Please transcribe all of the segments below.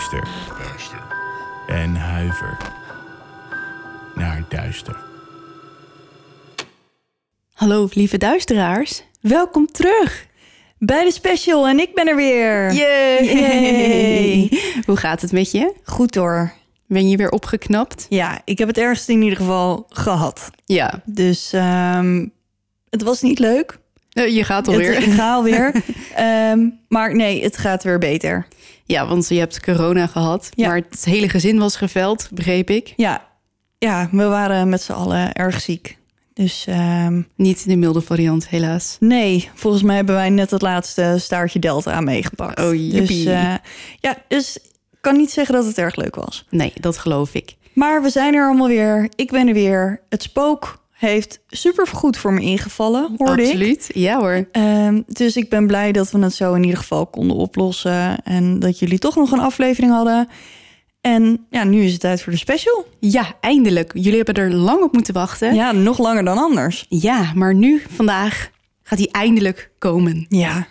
Luister en huiver naar duister. Hallo lieve duisteraars, welkom terug. Bij de special en ik ben er weer. Yay! Hoe gaat het met je? Goed hoor. Ben je weer opgeknapt? Ja, ik heb het ergste in ieder geval gehad. Ja, Dus ehm, het was niet leuk. Eh, je gaat Het, alweer. ik ga alweer. Ehm, maar nee, het gaat weer beter. Ja, want je hebt corona gehad, Ja. maar het hele gezin was geveld, begreep ik. Ja, ja we waren met z'n allen erg ziek. Dus ehm, Niet de milde variant, helaas. nee, volgens mij hebben wij net het laatste staartje Delta meegepakt. Oh, dus, jippie. eh, ja, dus ik kan niet zeggen dat het erg leuk was. Nee, dat geloof ik. Maar we zijn er allemaal weer. Ik ben er weer. Het spook heeft super goed voor me ingevallen, hoorde ik. Absoluut. Ja hoor. Ehm, dus ik ben blij dat we het zo in ieder geval konden oplossen. En dat jullie toch nog een aflevering hadden. En ja, nu is het tijd voor de special. Ja, eindelijk. Jullie hebben er lang op moeten wachten. Ja, nog langer dan anders. Ja, maar nu, vandaag, gaat hij eindelijk komen. Ja.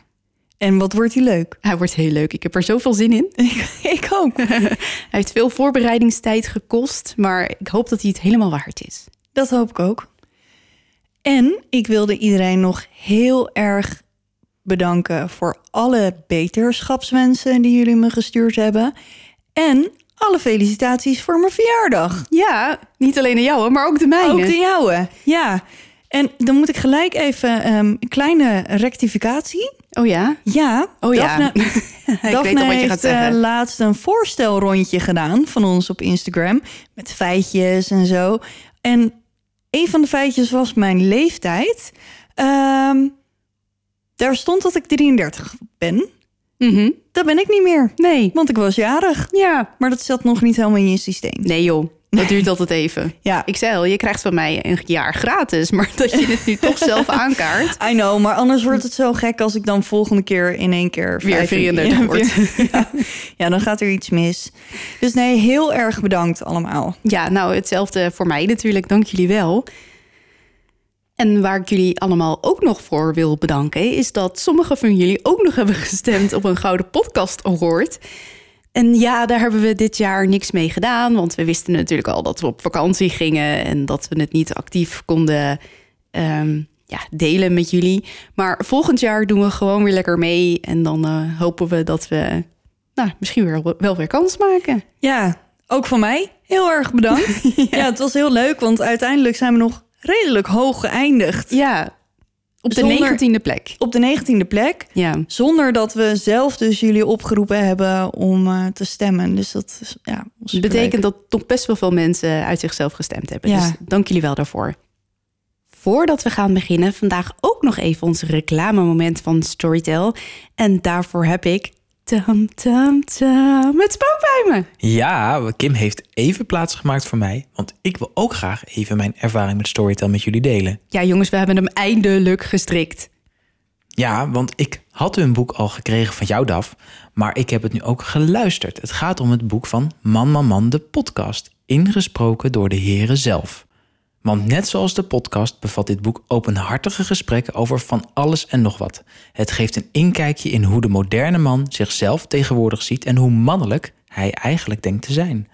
En wat wordt die leuk? Hij wordt heel leuk. Ik heb er zoveel zin in. ik ook. Hij heeft veel voorbereidingstijd gekost, maar ik hoop dat hij het helemaal waard is. Dat hoop ik ook. En ik wilde iedereen nog heel erg bedanken voor alle beterschapswensen die jullie me gestuurd hebben. En alle felicitaties voor mijn verjaardag. Ja, niet alleen de jouwe, maar ook de mijne. Ook de jouwe, ja. En dan moet ik gelijk even ehm, een kleine rectificatie. Oh ja? Ja, Oh ja. Daphne, ik weet al wat je gaat zeggen. eh, laatst een voorstelrondje gedaan van ons op Instagram. Met feitjes en zo. En een van de feitjes was mijn leeftijd. Ehm, daar stond dat ik 33 ben. Mhm. Dat ben ik niet meer, Nee. want ik was jarig. Ja. Maar dat zat nog niet helemaal in je systeem. Nee joh, dat duurt altijd even. Ja, Ik zei al, je krijgt van mij een jaar gratis, maar dat je het nu toch zelf aankaart. I know, maar anders wordt het zo gek als ik dan volgende keer in één keer Weer vijf- 34 Ja, wordt. Ja, ja, dan gaat er iets mis. Dus nee, heel erg bedankt allemaal. Ja, nou hetzelfde voor mij natuurlijk, dank jullie wel. En waar ik jullie allemaal ook nog voor wil bedanken, is dat sommigen van jullie ook nog hebben gestemd op een Gouden Podcast Award. En ja, daar hebben we dit jaar niks mee gedaan, want we wisten natuurlijk al dat we op vakantie gingen en dat we het niet actief konden ehm, ja, delen met jullie. Maar volgend jaar doen we gewoon weer lekker mee en dan eh, hopen we dat we nou, misschien weer, wel weer kans maken. Ja, ook van mij heel erg bedankt. ja. het was heel leuk, want uiteindelijk zijn we nog redelijk hoog geëindigd. Ja, op de negentiende plek. Op de negentiende plek. Ja, Zonder dat we zelf dus jullie opgeroepen hebben om eh, te stemmen. Dus dat is, ja, betekent dat toch best wel veel mensen uit zichzelf gestemd hebben. Ja. Dus dank jullie wel daarvoor. Voordat we gaan beginnen, vandaag ook nog even ons reclamemoment van Storytel. En daarvoor heb ik tam tam tam het spook bij me. Ja, Kim heeft even plaats gemaakt voor mij. Want ik wil ook graag even mijn ervaring met Storytel met jullie delen. Ja jongens, we hebben hem eindelijk gestrikt. Ja, want ik had hun boek al gekregen van jou, Daf. Maar ik heb het nu ook geluisterd. Het gaat om het boek van Man, Man, Man, de podcast. Ingesproken door de heren zelf. Want net zoals de podcast bevat dit boek openhartige gesprekken over van alles en nog wat. Het geeft een inkijkje in hoe de moderne man zichzelf tegenwoordig ziet en hoe mannelijk hij eigenlijk denkt te zijn.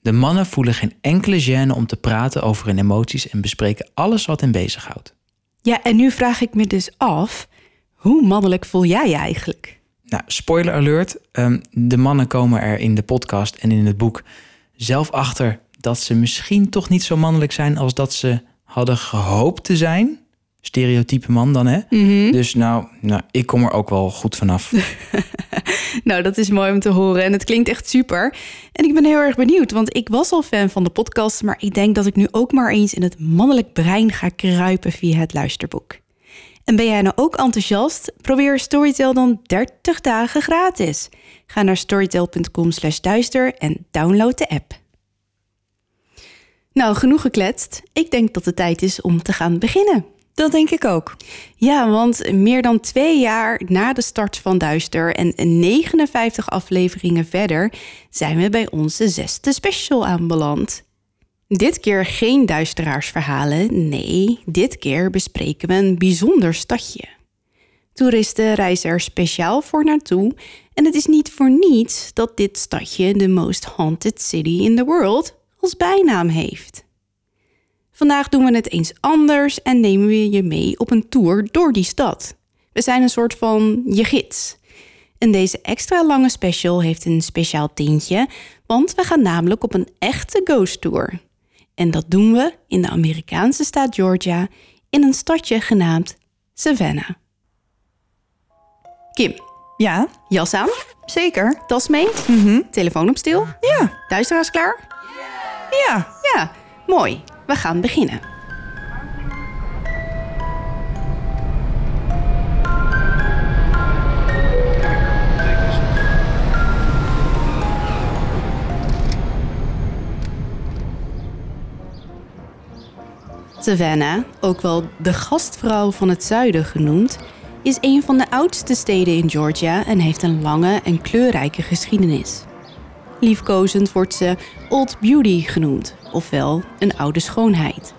De mannen voelen geen enkele gêne om te praten over hun emoties en bespreken alles wat hen bezighoudt. Ja, en nu vraag ik me dus af, hoe mannelijk voel jij je eigenlijk? Nou, spoiler alert. ehm, de mannen komen er in de podcast en in het boek zelf achter dat ze misschien toch niet zo mannelijk zijn als dat ze hadden gehoopt te zijn. Stereotype man dan, hè? Dus nou, nou, ik kom er ook wel goed vanaf. Nou, dat is mooi om te horen en het klinkt echt super. En ik ben heel erg benieuwd, want ik was al fan van de podcast, maar ik denk dat ik nu ook maar eens in het mannelijk brein ga kruipen via het luisterboek. En ben jij nou ook enthousiast? Probeer Storytel dan 30 dagen gratis. Ga naar storytel.com slash duister en download de app. Nou, genoeg gekletst. Ik denk dat het tijd is om te gaan beginnen. Dat denk ik ook. Ja, want meer dan twee jaar na de start van Duister en 59 afleveringen verder zijn we bij onze zesde special aanbeland. Dit keer geen duisteraarsverhalen, nee, dit keer bespreken we een bijzonder stadje. Toeristen reizen er speciaal voor naartoe en het is niet voor niets dat dit stadje de most haunted city in the world als bijnaam heeft. Vandaag doen we het eens anders en nemen we je mee op een tour door die stad. We zijn een soort van je gids. En deze extra lange special heeft een speciaal tintje, want we gaan namelijk op een echte ghost tour. En dat doen we in de Amerikaanse staat Georgia in een stadje genaamd Savannah. Kim, Ja, jas aan, zeker. tas mee, Mhm. telefoon op stil, Ja, duisteraars klaar? Ja. Ja, mooi. We gaan beginnen. Savannah, ook wel de gastvrouw van het zuiden genoemd, is een van de oudste steden in Georgia en heeft een lange en kleurrijke geschiedenis. Liefkozend wordt ze Old Beauty genoemd, ofwel een oude schoonheid.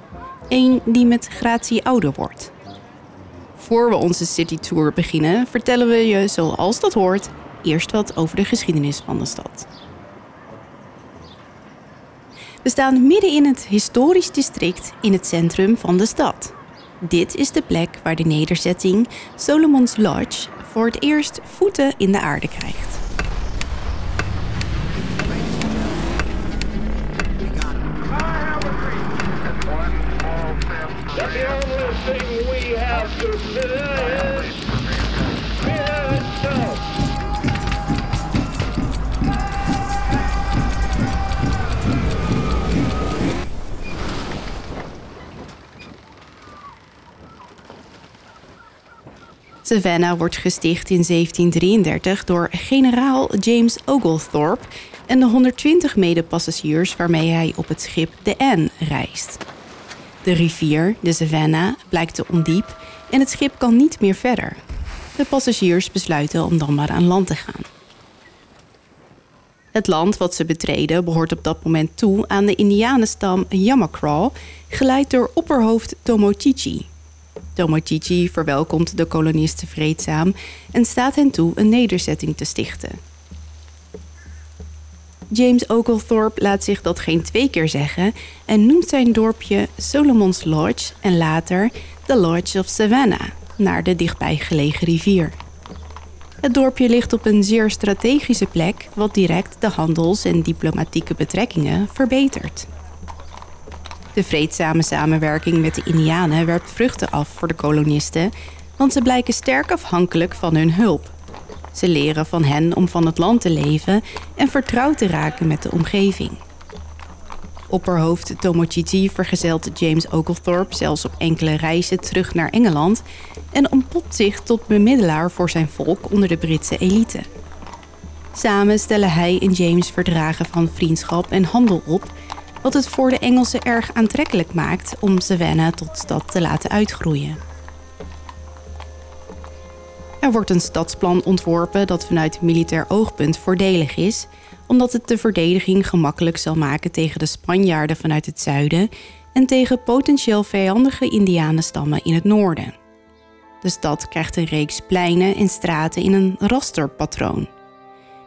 Een die met gratie ouder wordt. Voor we onze city tour beginnen, vertellen we je, zoals dat hoort, eerst wat over de geschiedenis van de stad. We staan midden in het historisch district in het centrum van de stad. Dit is de plek waar de nederzetting Solomon's Lodge voor het eerst voeten in de aarde krijgt. Savannah wordt gesticht in 1733 door generaal James Oglethorpe en de 120 medepassagiers waarmee hij op het schip de Anne reist. De rivier, de Savannah, blijkt te ondiep en het schip kan niet meer verder. De passagiers besluiten om dan maar aan land te gaan. Het land wat ze betreden behoort op dat moment toe aan de indianenstam Yamacraw, geleid door opperhoofd Tomochichi. Tomochichi verwelkomt de kolonisten vreedzaam en staat hen toe een nederzetting te stichten. James Oglethorpe laat zich dat geen twee keer zeggen en noemt zijn dorpje Solomon's Lodge en later de Lodge of Savannah, naar de dichtbij gelegen rivier. Het dorpje ligt op een zeer strategische plek, wat direct de handels- en diplomatieke betrekkingen verbetert. De vreedzame samenwerking met de Indianen werpt vruchten af voor de kolonisten, want ze blijken sterk afhankelijk van hun hulp. Ze leren van hen om van het land te leven en vertrouwd te raken met de omgeving. Opperhoofd Tomochichi vergezelt James Oglethorpe zelfs op enkele reizen terug naar Engeland en ontpopt zich tot bemiddelaar voor zijn volk onder de Britse elite. Samen stellen hij en James verdragen van vriendschap en handel op, wat het voor de Engelsen erg aantrekkelijk maakt om Savannah tot stad te laten uitgroeien. Er wordt een stadsplan ontworpen dat vanuit militair oogpunt voordelig is, omdat het de verdediging gemakkelijk zal maken tegen de Spanjaarden vanuit het zuiden en tegen potentieel vijandige Indianenstammen in het noorden. De stad krijgt een reeks pleinen en straten in een rasterpatroon.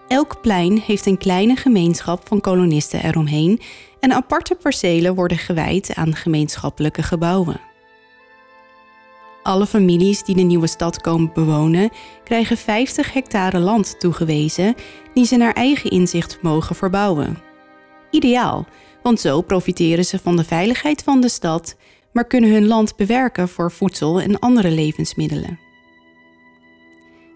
Elk plein heeft een kleine gemeenschap van kolonisten eromheen en aparte percelen worden gewijd aan gemeenschappelijke gebouwen. Alle families die de nieuwe stad komen bewonen, krijgen 50 hectare land toegewezen die ze naar eigen inzicht mogen verbouwen. Ideaal, want zo profiteren ze van de veiligheid van de stad, maar kunnen hun land bewerken voor voedsel en andere levensmiddelen.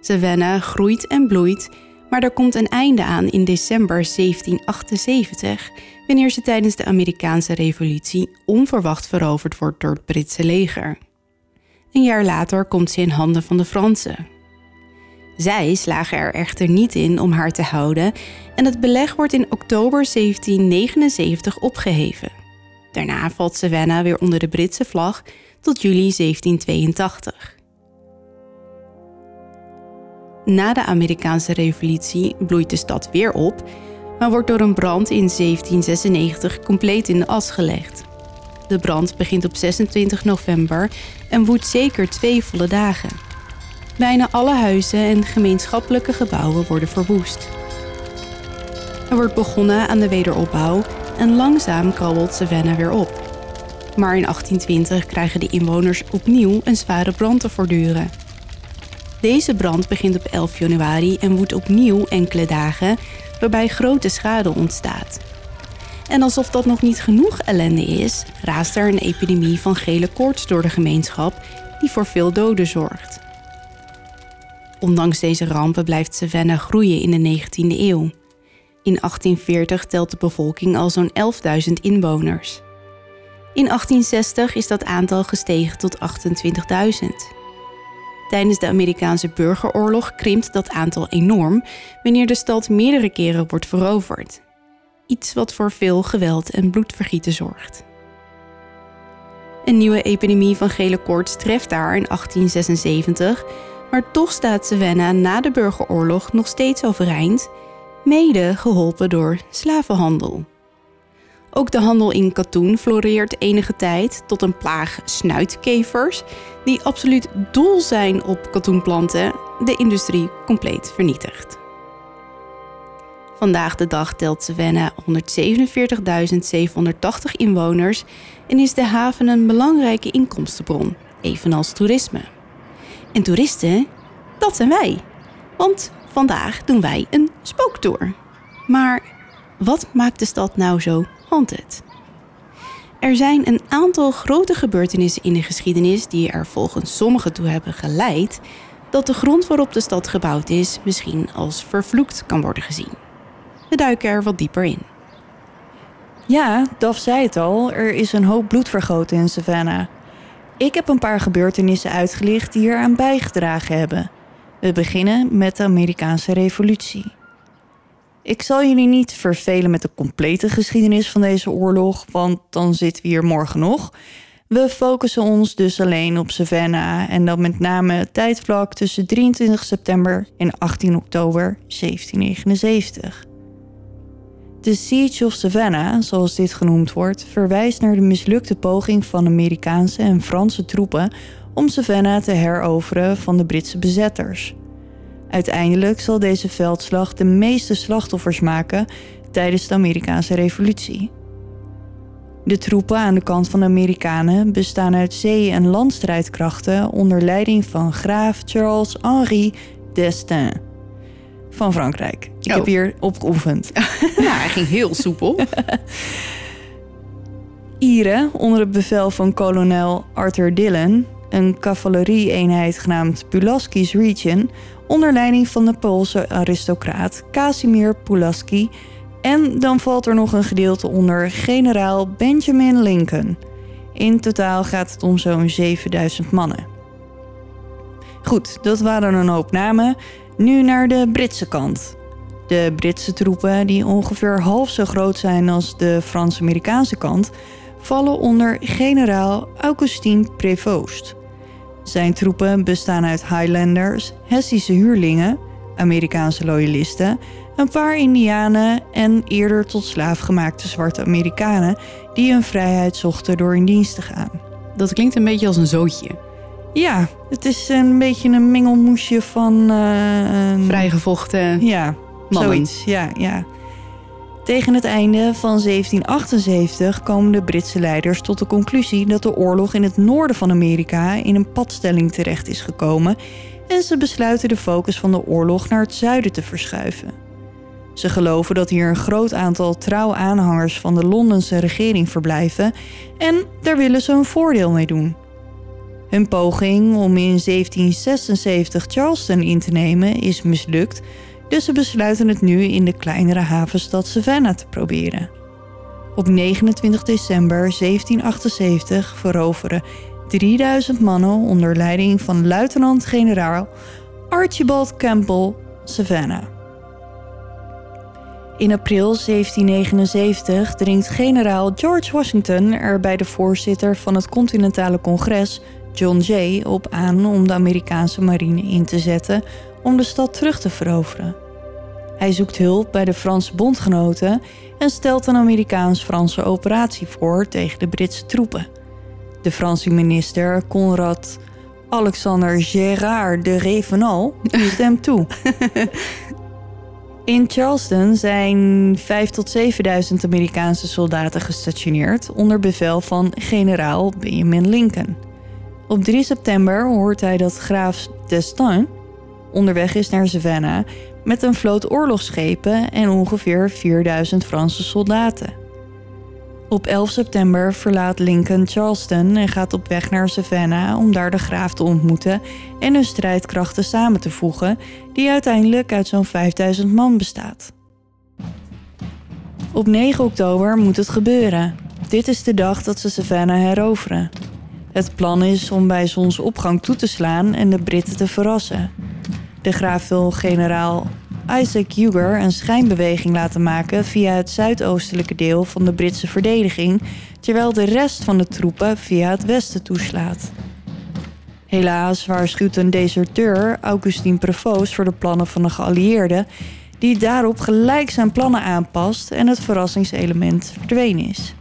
Savannah groeit en bloeit, maar er komt een einde aan in december 1778, wanneer ze tijdens de Amerikaanse Revolutie onverwacht veroverd wordt door het Britse leger. Een jaar later komt ze in handen van de Fransen. Zij slagen er echter niet in om haar te houden en het beleg wordt in oktober 1779 opgeheven. Daarna valt Savannah weer onder de Britse vlag tot juli 1782. Na de Amerikaanse Revolutie bloeit de stad weer op, maar wordt door een brand in 1796 compleet in de as gelegd. De brand begint op 26 november en woedt zeker twee volle dagen. Bijna alle huizen en gemeenschappelijke gebouwen worden verwoest. Er wordt begonnen aan de wederopbouw en langzaam krabbelt Savannah weer op. Maar in 1820 krijgen de inwoners opnieuw een zware brand te voortduren. Deze brand begint op 11 januari en woedt opnieuw enkele dagen, waarbij grote schade ontstaat. En alsof dat nog niet genoeg ellende is, raast er een epidemie van gele koorts door de gemeenschap, die voor veel doden zorgt. Ondanks deze rampen blijft Savannah groeien in de 19e eeuw. In 1840 telt de bevolking al zo'n 11.000 inwoners. In 1860 is dat aantal gestegen tot 28.000. Tijdens de Amerikaanse burgeroorlog krimpt dat aantal enorm wanneer de stad meerdere keren wordt veroverd. Iets wat voor veel geweld en bloedvergieten zorgt. Een nieuwe epidemie van gele koorts treft daar in 1876, maar toch staat Savannah na de burgeroorlog nog steeds overeind, mede geholpen door slavenhandel. Ook de handel in katoen floreert enige tijd tot een plaag snuitkevers, die absoluut dol zijn op katoenplanten, de industrie compleet vernietigt. Vandaag de dag telt Savannah 147.780 inwoners en is de haven een belangrijke inkomstenbron, evenals toerisme. En toeristen, dat zijn wij. Want vandaag doen wij een spooktour. Maar wat maakt de stad nou zo haunted? Er zijn een aantal grote gebeurtenissen in de geschiedenis die er volgens sommigen toe hebben geleid dat de grond waarop de stad gebouwd is misschien als vervloekt kan worden gezien. We duiken er wat dieper in. Ja, Daf zei het al, er is een hoop bloed vergoten in Savannah. Ik heb een paar gebeurtenissen uitgelicht die eraan bijgedragen hebben. We beginnen met de Amerikaanse Revolutie. Ik zal jullie niet vervelen met de complete geschiedenis van deze oorlog, want dan zitten we hier morgen nog. We focussen ons dus alleen op Savannah en dan met name het tijdvlak tussen 23 september en 18 oktober 1779. De Siege of Savannah, zoals dit genoemd wordt, verwijst naar de mislukte poging van Amerikaanse en Franse troepen om Savannah te heroveren van de Britse bezetters. Uiteindelijk zal deze veldslag de meeste slachtoffers maken tijdens de Amerikaanse Revolutie. De troepen aan de kant van de Amerikanen bestaan uit zee- en landstrijdkrachten onder leiding van graaf Charles Henri d'Estaing van Frankrijk. Ik Oh. heb hier op geoefend. Nou, hij ging heel soepel. Ieren onder het bevel van kolonel Arthur Dillon, een cavalerie-eenheid genaamd Pulaski's Region, onder leiding van de Poolse aristocraat Casimir Pulaski. En dan valt er nog een gedeelte onder generaal Benjamin Lincoln. In totaal gaat het om zo'n 7000 mannen. Goed, dat waren een hoop namen. Nu naar de Britse kant. De Britse troepen, die ongeveer half zo groot zijn als de Frans-Amerikaanse kant, vallen onder generaal Augustin Prevost. Zijn troepen bestaan uit Highlanders, Hessische huurlingen, Amerikaanse loyalisten, een paar Indianen en eerder tot slaaf gemaakte zwarte Amerikanen die hun vrijheid zochten door in dienst te gaan. Dat klinkt een beetje als een zootje. Ja, het is een beetje een mengelmoesje van. eh, Vrijgevochten. Ja, Mannen. zoiets. Ja, ja. Tegen het einde van 1778 komen de Britse leiders tot de conclusie dat de oorlog in het noorden van Amerika in een padstelling terecht is gekomen en ze besluiten de focus van de oorlog naar het zuiden te verschuiven. Ze geloven dat hier een groot aantal trouwe aanhangers van de Londense regering verblijven en daar willen ze een voordeel mee doen. Hun poging om in 1776 Charleston in te nemen is mislukt, dus ze besluiten het nu in de kleinere havenstad Savannah te proberen. Op 29 december 1778 veroveren 3000 mannen onder leiding van luitenant-generaal Archibald Campbell Savannah. In april 1779 dringt generaal George Washington er bij de voorzitter van het Continentale Congres, John Jay, op aan om de Amerikaanse marine in te zetten om de stad terug te veroveren. Hij zoekt hulp bij de Franse bondgenoten en stelt een Amerikaans-Franse operatie voor tegen de Britse troepen. De Franse minister Conrad Alexander Gérard de Revenal stemt toe. In Charleston zijn 5 tot 7000 Amerikaanse soldaten gestationeerd onder bevel van generaal Benjamin Lincoln. Op 3 september hoort hij dat graaf D'Estaing onderweg is naar Savannah met een vloot oorlogsschepen en ongeveer 4000 Franse soldaten. Op 11 september verlaat Lincoln Charleston en gaat op weg naar Savannah om daar de graaf te ontmoeten en hun strijdkrachten samen te voegen, die uiteindelijk uit zo'n 5000 man bestaat. Op 9 oktober moet het gebeuren. Dit is de dag dat ze Savannah heroveren. Het plan is om bij zonsopgang toe te slaan en de Britten te verrassen. De graaf wil generaal Isaac Huger een schijnbeweging laten maken via het zuidoostelijke deel van de Britse verdediging, terwijl de rest van de troepen via het westen toeslaat. Helaas waarschuwt een deserteur, Augustin Prevost, voor de plannen van de geallieerden, die daarop gelijk zijn plannen aanpast en het verrassingselement verdwenen is.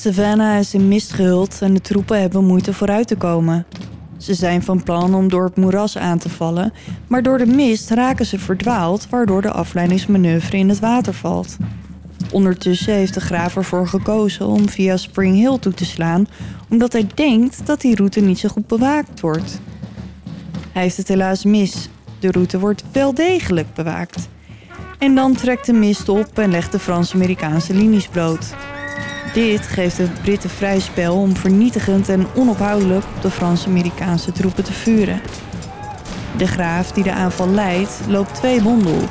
Savannah is in mist gehuld en de troepen hebben moeite vooruit te komen. Ze zijn van plan om door het moeras aan te vallen, maar door de mist raken ze verdwaald, waardoor de afleidingsmanoeuvre in het water valt. Ondertussen heeft de graaf ervoor gekozen om via Spring Hill toe te slaan, omdat hij denkt dat die route niet zo goed bewaakt wordt. Hij heeft het helaas mis. De route wordt wel degelijk bewaakt. En dan trekt de mist op en legt de Frans-Amerikaanse linies bloot. Dit geeft de Britten vrij spel om vernietigend en onophoudelijk op de Frans-Amerikaanse troepen te vuren. De graaf die de aanval leidt, loopt twee wonden op.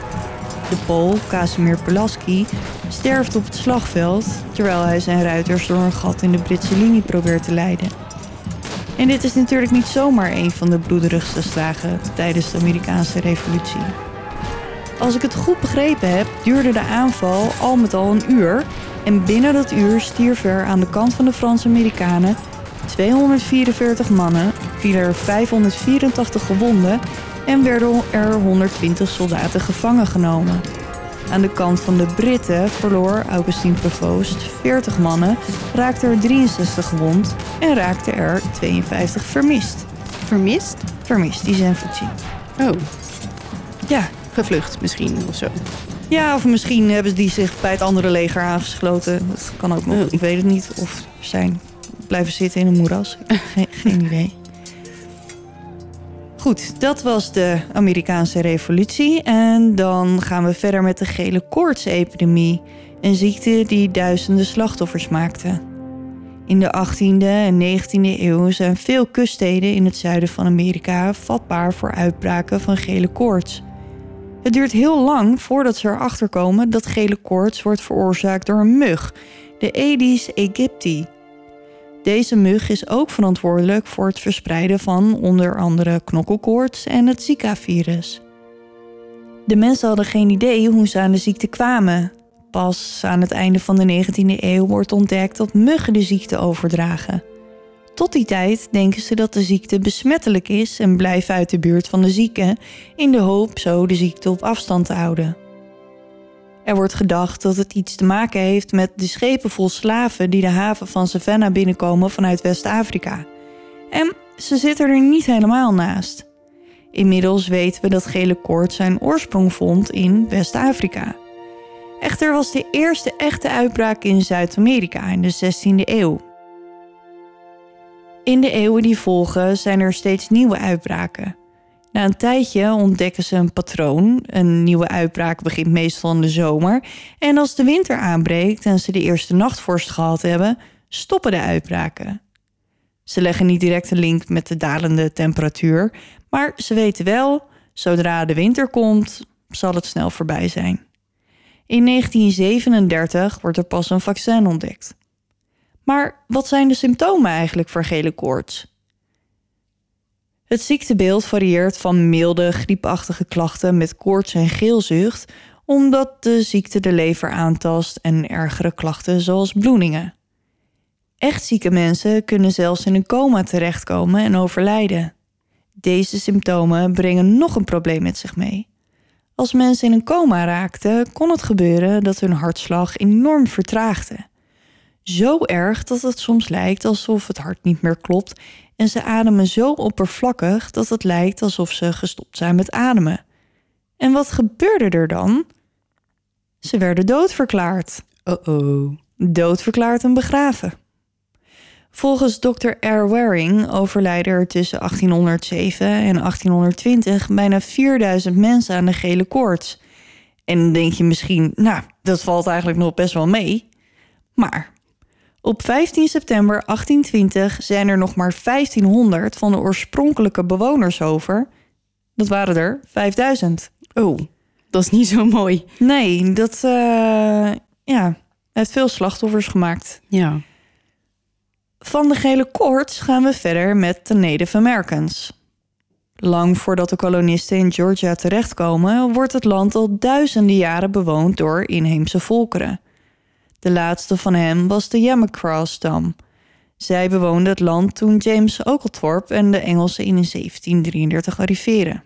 De Pool, Casimir Pulaski, sterft op het slagveld terwijl hij zijn ruiters door een gat in de Britse linie probeert te leiden. En dit is natuurlijk niet zomaar een van de bloederigste slagen tijdens de Amerikaanse Revolutie. Als ik het goed begrepen heb, duurde de aanval al met al een uur en binnen dat uur stierf er aan de kant van de Franse-Amerikanen 244 mannen, vielen er 584 gewonden en werden er 120 soldaten gevangen genomen. Aan de kant van de Britten verloor Augustin Prevost 40 mannen, raakte er 63 gewond en raakte er 52 vermist. Vermist? Vermist, die zijn voetzie. Oh, Ja, gevlucht misschien of zo. Ja, of misschien hebben die zich bij het andere leger aangesloten. Dat kan ook nog, ik weet het niet. Of zijn blijven zitten in een moeras. Geen, geen idee. Goed, dat was de Amerikaanse revolutie. En dan gaan we verder met de gele koortsepidemie. Een ziekte die duizenden slachtoffers maakte. In de 18e en 19e eeuw zijn veel kuststeden in het zuiden van Amerika vatbaar voor uitbraken van gele koorts. Het duurt heel lang voordat ze erachter komen dat gele koorts wordt veroorzaakt door een mug, de Aedes aegypti. Deze mug is ook verantwoordelijk voor het verspreiden van onder andere knokkelkoorts en het Zika-virus. De mensen hadden geen idee hoe ze aan de ziekte kwamen. Pas aan het einde van de 19e eeuw wordt ontdekt dat muggen de ziekte overdragen. Tot die tijd denken ze dat de ziekte besmettelijk is en blijven uit de buurt van de zieke in de hoop zo de ziekte op afstand te houden. Er wordt gedacht dat het iets te maken heeft met de schepen vol slaven die de haven van Savannah binnenkomen vanuit West-Afrika. En ze zitten er niet helemaal naast. Inmiddels weten we dat gele koorts zijn oorsprong vond in West-Afrika. Echter was de eerste echte uitbraak in Zuid-Amerika in de 16e eeuw. In de eeuwen die volgen zijn er steeds nieuwe uitbraken. Na een tijdje ontdekken ze een patroon. Een nieuwe uitbraak begint meestal in de zomer. En als de winter aanbreekt en ze de eerste nachtvorst gehad hebben, stoppen de uitbraken. Ze leggen niet direct een link met de dalende temperatuur, maar ze weten wel, zodra de winter komt, zal het snel voorbij zijn. In 1937 wordt er pas een vaccin ontdekt. Maar wat zijn de symptomen eigenlijk voor gele koorts? Het ziektebeeld varieert van milde, griepachtige klachten met koorts en geelzucht, omdat de ziekte de lever aantast en ergere klachten zoals bloedingen. Echt zieke mensen kunnen zelfs in een coma terechtkomen en overlijden. Deze symptomen brengen nog een probleem met zich mee. Als mensen in een coma raakten, kon het gebeuren dat hun hartslag enorm vertraagde. Zo erg dat het soms lijkt alsof het hart niet meer klopt en ze ademen zo oppervlakkig dat het lijkt alsof ze gestopt zijn met ademen. En wat gebeurde er dan? Ze werden doodverklaard. Oh-oh. Doodverklaard en begraven. Volgens Dr. R. Waring overlijden er tussen 1807 en 1820 bijna 4000 mensen aan de gele koorts. En dan denk je misschien, nou, dat valt eigenlijk nog best wel mee. Maar op 15 september 1820 zijn er nog maar 1500 van de oorspronkelijke bewoners over. Dat waren er 5000. Oh, dat is niet zo mooi. Nee, dat eh, ja, heeft veel slachtoffers gemaakt. Ja. Van de gele koorts gaan we verder met de Native Americans. Lang voordat de kolonisten in Georgia terechtkomen, wordt het land al duizenden jaren bewoond door inheemse volkeren. De laatste van hen was de Yamacraw-stam. Zij bewoonden het land toen James Oglethorpe en de Engelsen in 1733 arriveren.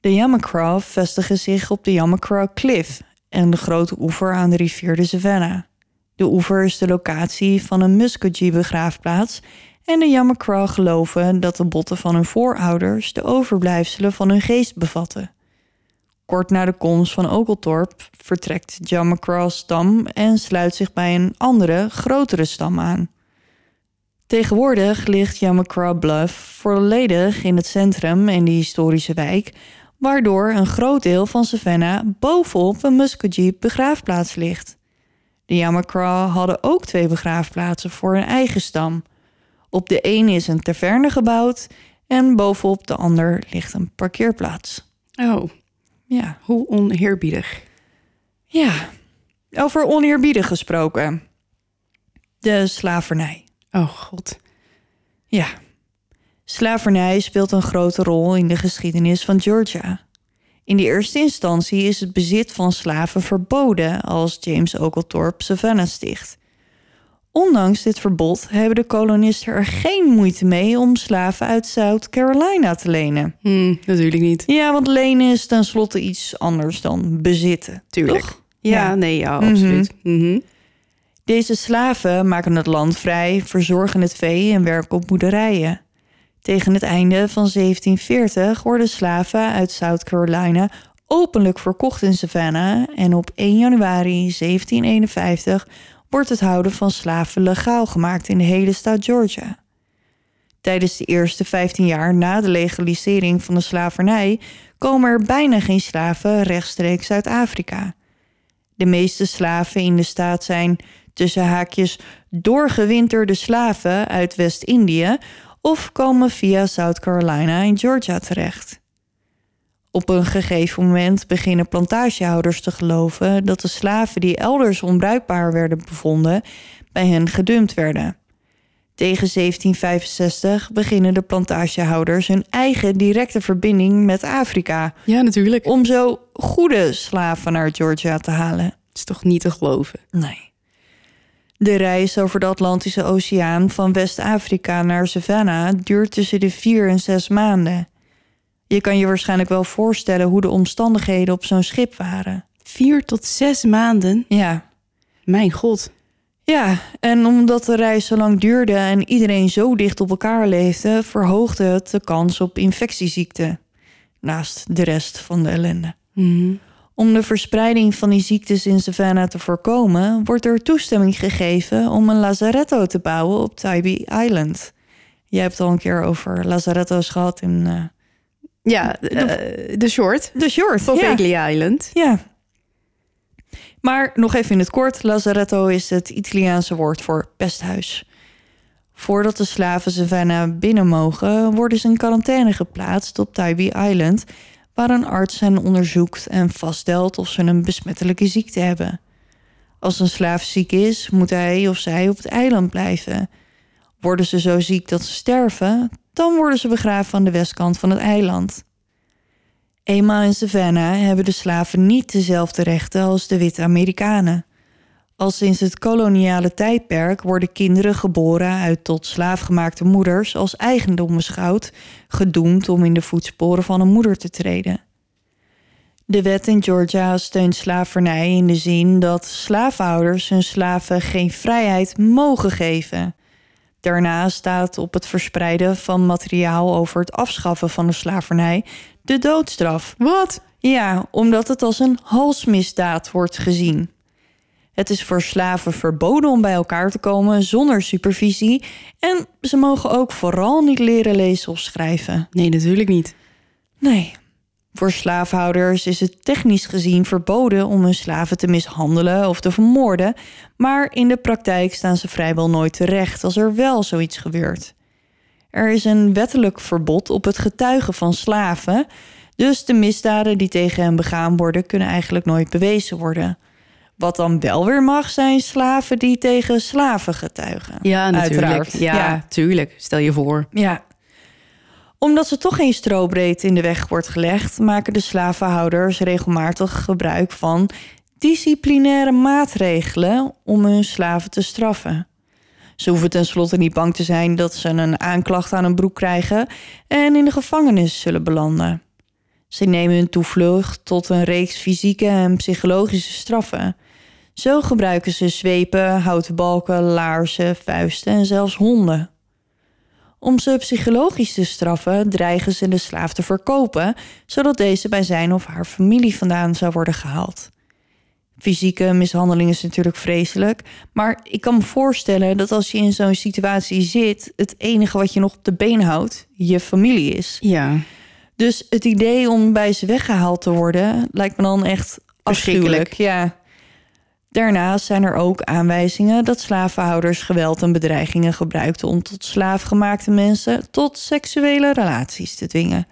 De Yamacraw vestigen zich op de Yamacraw Cliff en de grote oever aan de rivier de Savannah. De oever is de locatie van een Muskogee-begraafplaats en de Yamacraw geloven dat de botten van hun voorouders de overblijfselen van hun geest bevatten. Kort na de komst van Oglethorpe vertrekt de Yamacraw-stam en sluit zich bij een andere, grotere stam aan. Tegenwoordig ligt Yamacraw Bluff volledig in het centrum en de historische wijk, waardoor een groot deel van Savannah bovenop een Muskogee begraafplaats ligt. De Yamacraw hadden ook twee begraafplaatsen voor hun eigen stam. Op de een is een taverne gebouwd en bovenop de ander ligt een parkeerplaats. Oh, Ja, hoe oneerbiedig. ja. Over oneerbiedig gesproken. De slavernij. Oh god. Ja. Slavernij speelt een grote rol in de geschiedenis van Georgia. In de eerste instantie is het bezit van slaven verboden als James Oglethorpe Savannah sticht. Ondanks dit verbod hebben de kolonisten er geen moeite mee om slaven uit South Carolina te lenen. Hm, natuurlijk niet. Ja, want lenen is tenslotte iets anders dan bezitten. Tuurlijk. toch? Ja, Ja. nee, ja, absoluut. Mhm. Deze slaven maken het land vrij, verzorgen het vee en werken op boerderijen. Tegen het einde van 1740 worden slaven uit South Carolina openlijk verkocht in Savannah en op 1 januari 1751 wordt het houden van slaven legaal gemaakt in de hele staat Georgia. Tijdens de eerste 15 jaar na de legalisering van de slavernij komen er bijna geen slaven rechtstreeks uit Afrika. De meeste slaven in de staat zijn tussen haakjes doorgewinterde slaven uit West-Indië of komen via South Carolina in Georgia terecht. Op een gegeven moment beginnen plantagehouders te geloven dat de slaven die elders onbruikbaar werden bevonden, bij hen gedumpt werden. Tegen 1765 beginnen de plantagehouders hun eigen directe verbinding met Afrika Ja, natuurlijk. om zo goede slaven naar Georgia te halen. Het is toch niet te geloven. Nee. De reis over de Atlantische Oceaan van West-Afrika naar Savannah duurt tussen de vier en zes maanden. Je kan je waarschijnlijk wel voorstellen hoe de omstandigheden op zo'n schip waren. Vier tot zes maanden. Ja. Mijn god. Ja, en omdat de reis zo lang duurde en iedereen zo dicht op elkaar leefde, verhoogde het de kans op infectieziekten. Naast de rest van de ellende. Mhm. Om de verspreiding van die ziektes in Savannah te voorkomen, wordt er toestemming gegeven om een lazaretto te bouwen op Tybee Island. Jij hebt al een keer over lazaretto's gehad in eh, Ja, eh, de short. de short. Van ja. Island. ja. Maar nog even in het kort, lazaretto is het Italiaanse woord voor pesthuis. Voordat de slaven Savannah binnen mogen, worden ze in quarantaine geplaatst op Tybee Island, waar een arts hen onderzoekt en vaststelt of ze een besmettelijke ziekte hebben. Als een slaaf ziek is, moet hij of zij op het eiland blijven. Worden ze zo ziek dat ze sterven, dan worden ze begraven aan de westkant van het eiland. Eenmaal in Savannah hebben de slaven niet dezelfde rechten als de witte Amerikanen. Al sinds het koloniale tijdperk worden kinderen geboren uit tot slaafgemaakte moeders als eigendom beschouwd, gedoemd om in de voetsporen van een moeder te treden. De wet in Georgia steunt slavernij in de zin dat slaafhouders hun slaven geen vrijheid mogen geven. Daarnaast staat op het verspreiden van materiaal over het afschaffen van de slavernij de doodstraf. Wat? Ja, omdat het als een halsmisdaad wordt gezien. Het is voor slaven verboden om bij elkaar te komen zonder supervisie. En ze mogen ook vooral niet leren lezen of schrijven. Nee, natuurlijk niet. Nee. Voor slaafhouders is het technisch gezien verboden om hun slaven te mishandelen of te vermoorden. Maar in de praktijk staan ze vrijwel nooit terecht als er wel zoiets gebeurt. Er is een wettelijk verbod op het getuigen van slaven. Dus de misdaden die tegen hen begaan worden, kunnen eigenlijk nooit bewezen worden. Wat dan wel weer mag, zijn slaven die tegen slaven getuigen. Ja, natuurlijk. Uiteraard. Ja, Ja. tuurlijk. Stel je voor. Ja. Omdat ze toch geen strobreedte in de weg wordt gelegd, maken de slavenhouders regelmatig gebruik van disciplinaire maatregelen om hun slaven te straffen. Ze hoeven tenslotte niet bang te zijn dat ze een aanklacht aan hun broek krijgen en in de gevangenis zullen belanden. Ze nemen hun toevlucht tot een reeks fysieke en psychologische straffen. Zo gebruiken ze zwepen, houten balken, laarzen, vuisten en zelfs honden. Om ze psychologisch te straffen, dreigen ze de slaaf te verkopen, zodat deze bij zijn of haar familie vandaan zou worden gehaald. Fysieke mishandeling is natuurlijk vreselijk, maar ik kan me voorstellen dat als je in zo'n situatie zit, het enige wat je nog op de been houdt, je familie is. Ja. Dus het idee om bij ze weggehaald te worden lijkt me dan echt afschuwelijk. Ja. Daarnaast zijn er ook aanwijzingen dat slavenhouders geweld en bedreigingen gebruikten om tot slaafgemaakte mensen tot seksuele relaties te dwingen.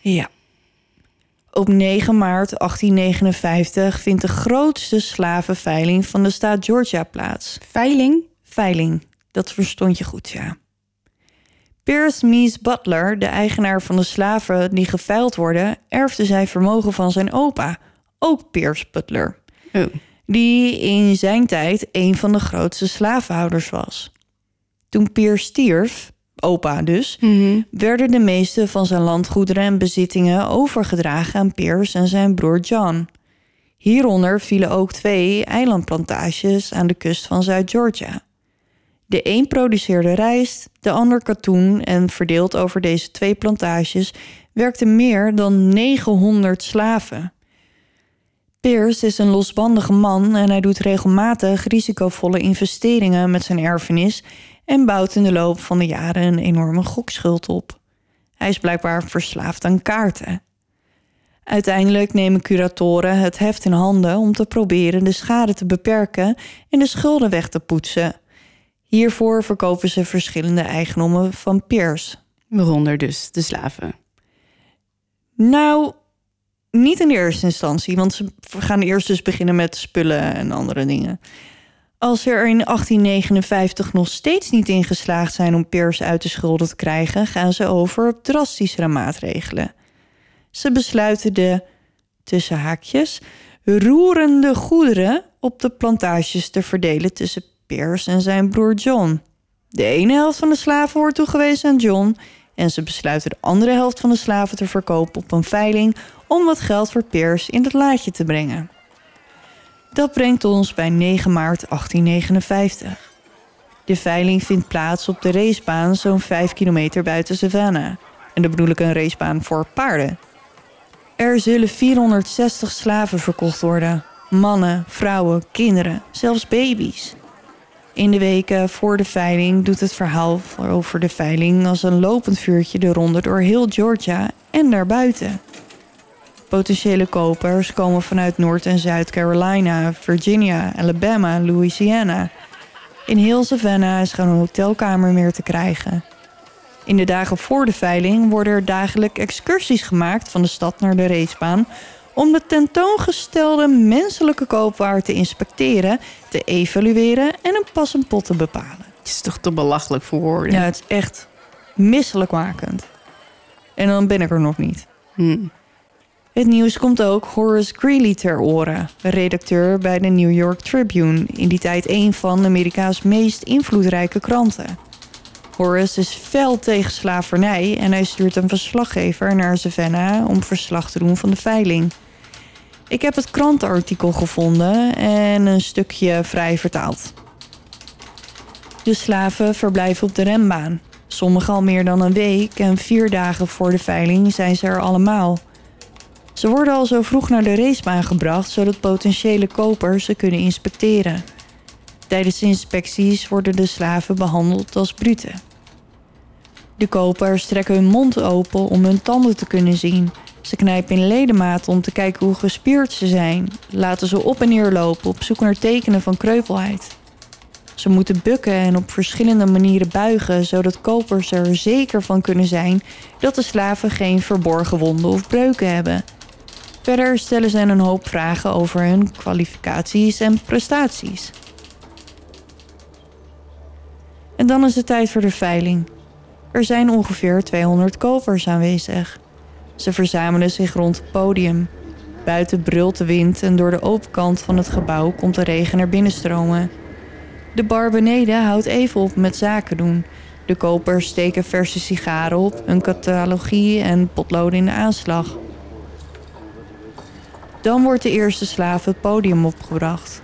Ja. Op 9 maart 1859 vindt de grootste slavenveiling van de staat Georgia plaats. Veiling? Veiling, dat verstond je goed, ja. Pierce Mies Butler, de eigenaar van de slaven die geveild worden, erfde zijn vermogen van zijn opa, ook Pierce Butler, Oh. die in zijn tijd een van de grootste slavenhouders was. Toen Pierce stierf, opa dus, werden de meeste van zijn landgoederen en bezittingen overgedragen aan Pierce en zijn broer John. Hieronder vielen ook twee eilandplantages aan de kust van Zuid-Georgia. De een produceerde rijst, de ander katoen en verdeeld over deze twee plantages werkten meer dan 900 slaven. Pierce is een losbandige man en hij doet regelmatig risicovolle investeringen met zijn erfenis en bouwt in de loop van de jaren een enorme gokschuld op. Hij is blijkbaar verslaafd aan kaarten. Uiteindelijk nemen curatoren het heft in handen om te proberen de schade te beperken en de schulden weg te poetsen. Hiervoor verkopen ze verschillende eigendommen van Pierce. Waaronder dus de slaven. Nou, niet in de eerste instantie, want ze gaan eerst dus beginnen met spullen en andere dingen. Als ze er in 1859 nog steeds niet in geslaagd zijn om Pierce uit de schulden te krijgen, gaan ze over op drastischere maatregelen. Ze besluiten de, tussen haakjes, roerende goederen op de plantages te verdelen tussen Pierce en zijn broer John. De ene helft van de slaven wordt toegewezen aan John en ze besluiten de andere helft van de slaven te verkopen op een veiling om wat geld voor Pierce in het laadje te brengen. Dat brengt ons bij 9 maart 1859. De veiling vindt plaats op de racebaan zo'n 5 kilometer buiten Savannah. En dan bedoel ik een racebaan voor paarden. Er zullen 460 slaven verkocht worden. Mannen, vrouwen, kinderen, zelfs baby's. In de weken voor de veiling doet het verhaal over de veiling als een lopend vuurtje de ronde door heel Georgia en daarbuiten. Potentiële kopers komen vanuit Noord- en Zuid-Carolina, Virginia, Alabama, Louisiana. In heel Savannah is geen hotelkamer meer te krijgen. In de dagen voor de veiling worden er dagelijks excursies gemaakt van de stad naar de racebaan om de tentoongestelde menselijke koopwaar te inspecteren, te evalueren en een passend pot te bepalen. Het is toch te belachelijk voor woorden. Ja, het is echt misselijkmakend. En dan ben ik er nog niet. Hm. Het nieuws komt ook Horace Greeley ter oren, redacteur bij de New York Tribune, in die tijd een van Amerika's meest invloedrijke kranten. Horace is fel tegen slavernij en hij stuurt een verslaggever naar Savannah om verslag te doen van de veiling. Ik heb het krantenartikel gevonden en een stukje vrij vertaald. De slaven verblijven op de rembaan. Sommigen al meer dan een week en vier dagen voor de veiling zijn ze er allemaal. Ze worden al zo vroeg naar de racebaan gebracht zodat potentiële kopers ze kunnen inspecteren. Tijdens de inspecties worden de slaven behandeld als brute. De kopers trekken hun mond open om hun tanden te kunnen zien. Ze knijpen in ledematen om te kijken hoe gespierd ze zijn. Laten ze op en neer lopen op zoek naar tekenen van kreupelheid. Ze moeten bukken en op verschillende manieren buigen, zodat kopers er zeker van kunnen zijn dat de slaven geen verborgen wonden of breuken hebben. Verder stellen ze een hoop vragen over hun kwalificaties en prestaties. En dan is het tijd voor de veiling. Er zijn ongeveer 200 kopers aanwezig. Ze verzamelen zich rond het podium. Buiten brult de wind en door de open kant van het gebouw komt de regen naar binnen stromen. De bar beneden houdt even op met zaken doen. De kopers steken verse sigaren op, een catalogie en potloden in de aanslag. Dan wordt de eerste slaaf het podium opgebracht.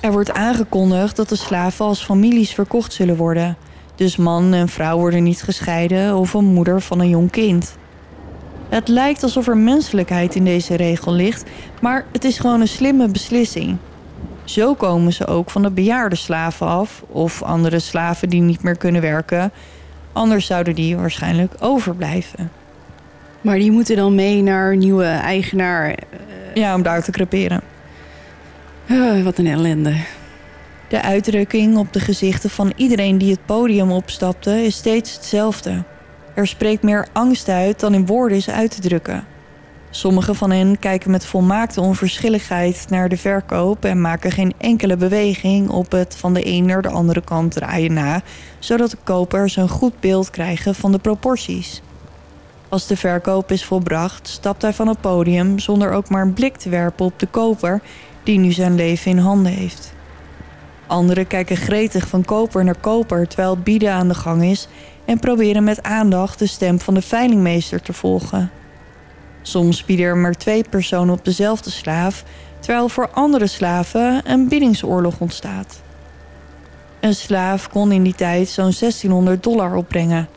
Er wordt aangekondigd dat de slaven als families verkocht zullen worden. Dus man en vrouw worden niet gescheiden of een moeder van een jong kind. Het lijkt alsof er menselijkheid in deze regel ligt, maar het is gewoon een slimme beslissing. Zo komen ze ook van de bejaarde slaven af of andere slaven die niet meer kunnen werken. Anders zouden die waarschijnlijk overblijven. Maar die moeten dan mee naar een nieuwe eigenaar. Ja, om daar te creperen. Eh, wat een ellende. De uitdrukking op de gezichten van iedereen die het podium opstapte is steeds hetzelfde. Er spreekt meer angst uit dan in woorden is uit te drukken. Sommigen van hen kijken met volmaakte onverschilligheid naar de verkoop en maken geen enkele beweging op het van de een naar de andere kant draaien na, zodat de kopers een goed beeld krijgen van de proporties. Als de verkoop is volbracht, stapt hij van het podium zonder ook maar een blik te werpen op de koper die nu zijn leven in handen heeft. Anderen kijken gretig van koper naar koper terwijl het bieden aan de gang is en proberen met aandacht de stem van de veilingmeester te volgen. Soms bieden er maar twee personen op dezelfde slaaf, terwijl voor andere slaven een biedingsoorlog ontstaat. Een slaaf kon in die tijd zo'n 1600 dollar opbrengen.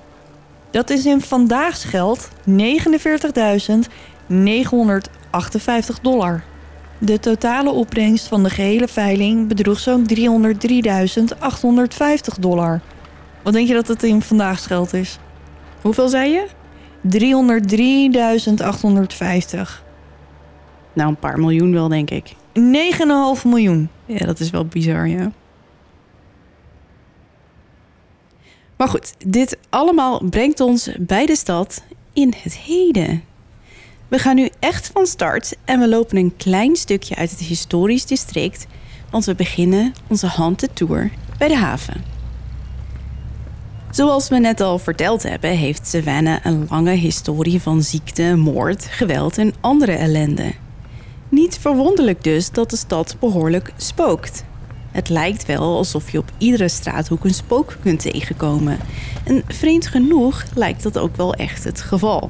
Dat is in vandaags geld 49.958 dollar. De totale opbrengst van de gehele veiling bedroeg zo'n 303.850 dollar. Wat denk je dat het in vandaags geld is? Hoeveel zei je? 303.850. Nou, een paar miljoen wel, denk ik. 9,5 miljoen. Ja, dat is wel bizar, ja. Maar goed, dit allemaal brengt ons bij de stad in het heden. We gaan nu echt van start en we lopen een klein stukje uit het historisch district, want we beginnen onze haunted tour bij de haven. Zoals we net al verteld hebben, heeft Savannah een lange historie van ziekte, moord, geweld en andere ellende. Niet verwonderlijk dus dat de stad behoorlijk spookt. Het lijkt wel alsof je op iedere straathoek een spook kunt tegenkomen. En vreemd genoeg lijkt dat ook wel echt het geval.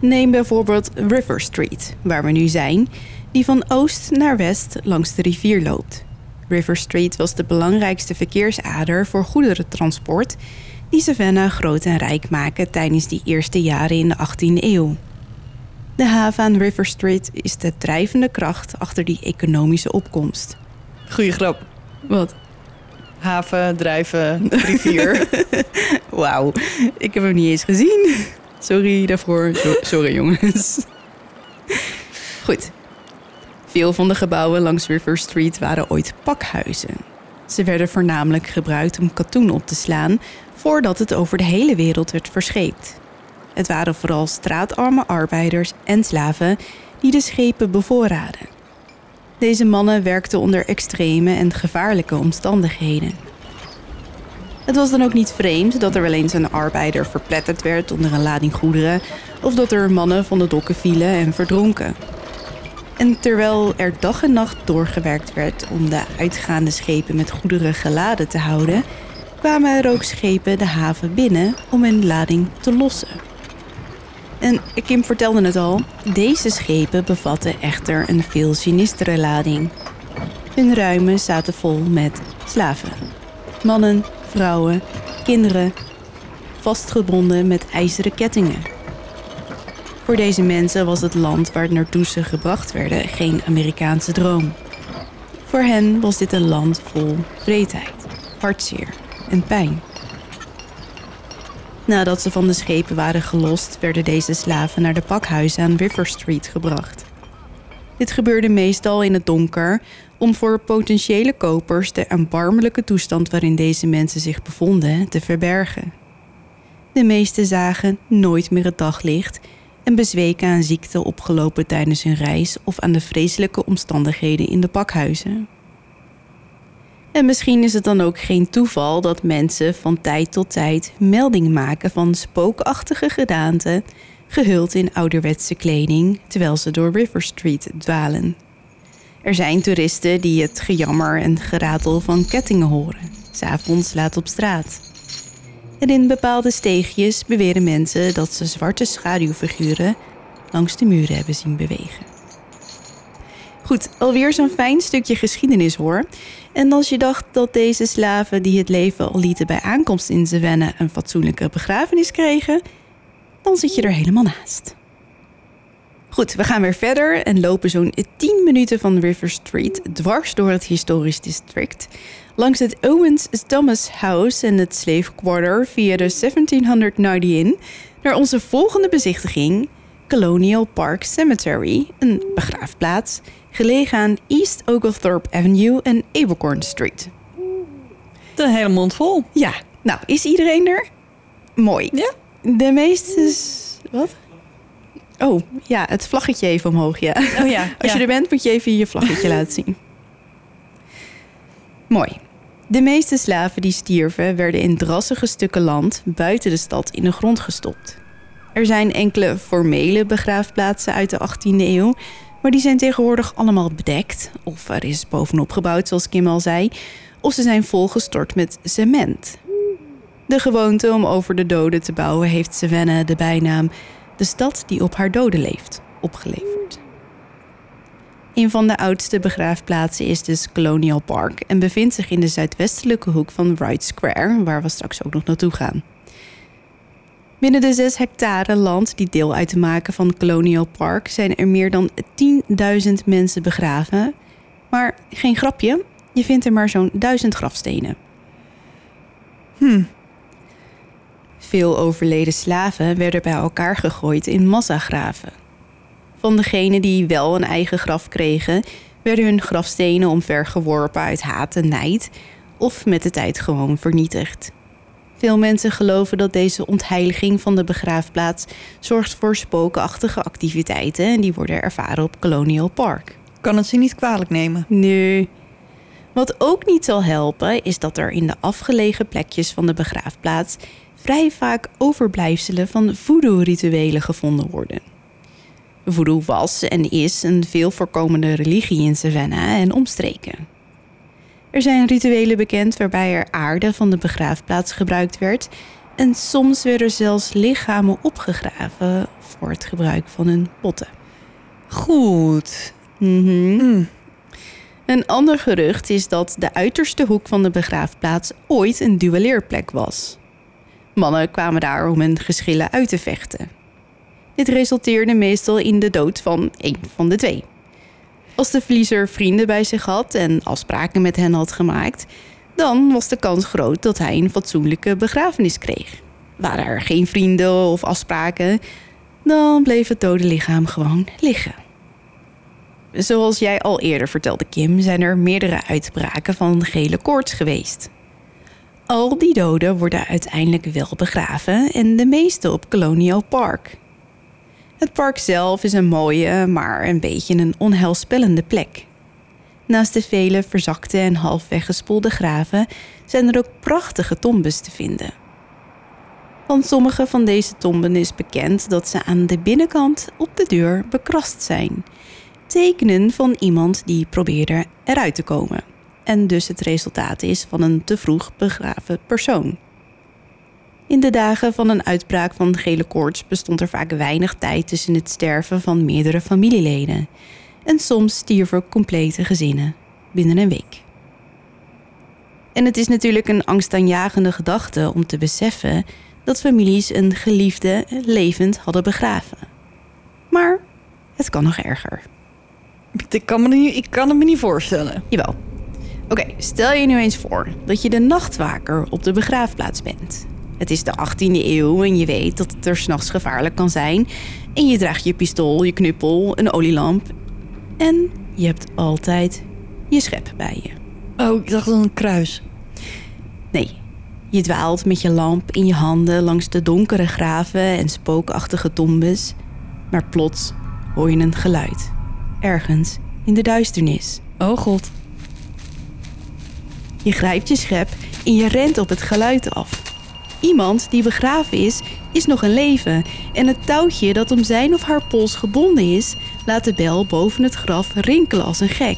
Neem bijvoorbeeld River Street, waar we nu zijn, die van oost naar west langs de rivier loopt. River Street was de belangrijkste verkeersader voor goederentransport die Savannah groot en rijk maken tijdens die eerste jaren in de 18e eeuw. De haven aan River Street is de drijvende kracht achter die economische opkomst. Goeie grap. Wat? Haven, drijven, rivier. Wauw, ik heb hem niet eens gezien. Sorry daarvoor. So- sorry jongens. Goed. Veel van de gebouwen langs River Street waren ooit pakhuizen. Ze werden voornamelijk gebruikt om katoen op te slaan voordat het over de hele wereld werd verscheept. Het waren vooral straatarme arbeiders en slaven die de schepen bevoorraden. Deze mannen werkten onder extreme en gevaarlijke omstandigheden. Het was dan ook niet vreemd dat er wel eens een arbeider verpletterd werd onder een lading goederen of dat er mannen van de dokken vielen en verdronken. En terwijl er dag en nacht doorgewerkt werd om de uitgaande schepen met goederen geladen te houden, kwamen er ook schepen de haven binnen om hun lading te lossen. En Kim vertelde het al, deze schepen bevatten echter een veel sinistere lading. Hun ruimen zaten vol met slaven. Mannen, vrouwen, kinderen, vastgebonden met ijzeren kettingen. Voor deze mensen was het land waar naartoe ze gebracht werden geen Amerikaanse droom. Voor hen was dit een land vol vreedheid, hartzeer en pijn. Nadat ze van de schepen waren gelost, werden deze slaven naar de pakhuizen aan River Street gebracht. Dit gebeurde meestal in het donker om voor potentiële kopers de erbarmelijke toestand waarin deze mensen zich bevonden te verbergen. De meesten zagen nooit meer het daglicht en bezweken aan ziekte opgelopen tijdens hun reis of aan de vreselijke omstandigheden in de pakhuizen. En misschien is het dan ook geen toeval dat mensen van tijd tot tijd melding maken van spookachtige gedaanten, gehuld in ouderwetse kleding, terwijl ze door River Street dwalen. Er zijn toeristen die het gejammer en geratel van kettingen horen, s'avonds laat op straat. En in bepaalde steegjes beweren mensen dat ze zwarte schaduwfiguren langs de muren hebben zien bewegen. Goed, alweer zo'n fijn stukje geschiedenis hoor. En als je dacht dat deze slaven die het leven al lieten bij aankomst in Savannah een fatsoenlijke begrafenis kregen, dan zit je er helemaal naast. Goed, we gaan weer verder en lopen zo'n 10 minuten van River Street dwars door het historisch district. Langs het Owens Thomas House en het Slave Quarter via de 1790 Inn naar onze volgende bezichtiging, Colonial Park Cemetery, een begraafplaats gelegen aan East Oglethorpe Avenue en Abercorn Street. De hele mond vol. Ja, nou, is iedereen er? Mooi. Ja. De meeste... Wat? Oh, ja, het vlaggetje even omhoog, ja. Oh ja. Als je er bent, moet je even je vlaggetje laten zien. Mooi. De meeste slaven die stierven werden in drassige stukken land buiten de stad in de grond gestopt. Er zijn enkele formele begraafplaatsen uit de 18e eeuw, maar die zijn tegenwoordig allemaal bedekt. Of er is bovenop gebouwd, zoals Kim al zei, of ze zijn volgestort met cement. De gewoonte om over de doden te bouwen heeft Savannah de bijnaam de stad die op haar doden leeft opgeleverd. Een van de oudste begraafplaatsen is dus Colonial Park en bevindt zich in de zuidwestelijke hoek van Wright Square, waar we straks ook nog naartoe gaan. Binnen de 6 hectare land die deel uit te maken van Colonial Park zijn er meer dan 10.000 mensen begraven. Maar geen grapje, je vindt er maar zo'n 1000 grafstenen. Veel overleden slaven werden bij elkaar gegooid in massagraven. Van degenen die wel een eigen graf kregen, werden hun grafstenen omvergeworpen uit haat en nijd of met de tijd gewoon vernietigd. Veel mensen geloven dat deze ontheiliging van de begraafplaats zorgt voor spookachtige activiteiten en die worden ervaren op Colonial Park. Kan het ze niet kwalijk nemen. Nee. Wat ook niet zal helpen, is dat er in de afgelegen plekjes van de begraafplaats vrij vaak overblijfselen van voodoo-rituelen gevonden worden. Voodoo was en is een veel voorkomende religie in Savannah en omstreken. Er zijn rituelen bekend waarbij er aarde van de begraafplaats gebruikt werd en soms werden zelfs lichamen opgegraven voor het gebruik van hun potten. Goed. Mhm. Mm. Een ander gerucht is dat de uiterste hoek van de begraafplaats ooit een duelleerplek was. Mannen kwamen daar om hun geschillen uit te vechten. Dit resulteerde meestal in de dood van één van de twee. Als de verliezer vrienden bij zich had en afspraken met hen had gemaakt, dan was de kans groot dat hij een fatsoenlijke begrafenis kreeg. Waren er geen vrienden of afspraken, dan bleef het dode lichaam gewoon liggen. Zoals jij al eerder vertelde, Kim, zijn er meerdere uitbraken van gele koorts geweest. Al die doden worden uiteindelijk wel begraven en de meeste op Colonial Park. Het park zelf is een mooie, maar een beetje een onheilspellende plek. Naast de vele verzakte en half weggespoelde graven zijn er ook prachtige tombes te vinden. Van sommige van deze tomben is bekend dat ze aan de binnenkant op de deur bekrast zijn. Tekenen van iemand die probeerde eruit te komen. En dus het resultaat is van een te vroeg begraven persoon. In de dagen van een uitbraak van gele koorts bestond er vaak weinig tijd tussen het sterven van meerdere familieleden. En soms stierven complete gezinnen binnen een week. En het is natuurlijk een angstaanjagende gedachte om te beseffen dat families een geliefde levend hadden begraven. Maar het kan nog erger. Ik kan, me niet, ik kan het me niet voorstellen. Jawel. Oké, stel je nu eens voor dat je de nachtwaker op de begraafplaats bent. Het is de 18e eeuw en je weet dat het er s'nachts gevaarlijk kan zijn. En je draagt je pistool, je knuppel, een olielamp. En je hebt altijd je schep bij je. Oh, ik dacht dan een kruis. Nee, je dwaalt met je lamp in je handen langs de donkere graven en spookachtige tombes. Maar plots hoor je een geluid. Ergens in de duisternis. Oh god. Je grijpt je schep en je rent op het geluid af. Iemand die begraven is, is nog in leven. En het touwtje dat om zijn of haar pols gebonden is, laat de bel boven het graf rinkelen als een gek.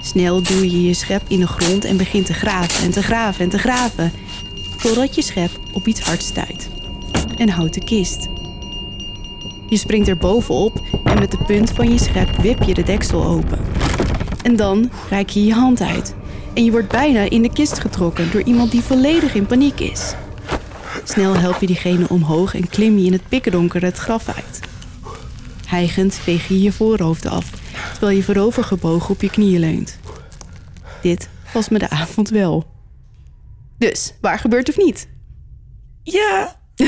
Snel duw je je schep in de grond en begint te graven en te graven en te graven. Totdat je schep op iets hard stuit. Een houten kist. Je springt er bovenop en met de punt van je schep wip je de deksel open. En dan reik je je hand uit. En je wordt bijna in de kist getrokken door iemand die volledig in paniek is. Snel help je diegene omhoog en klim je in het pikkerdonker het graf uit. Hijgend veeg je je voorhoofd af, terwijl je voorovergebogen op je knieën leunt. Dit was me de avond wel. Dus, waar gebeurt of niet? Ja.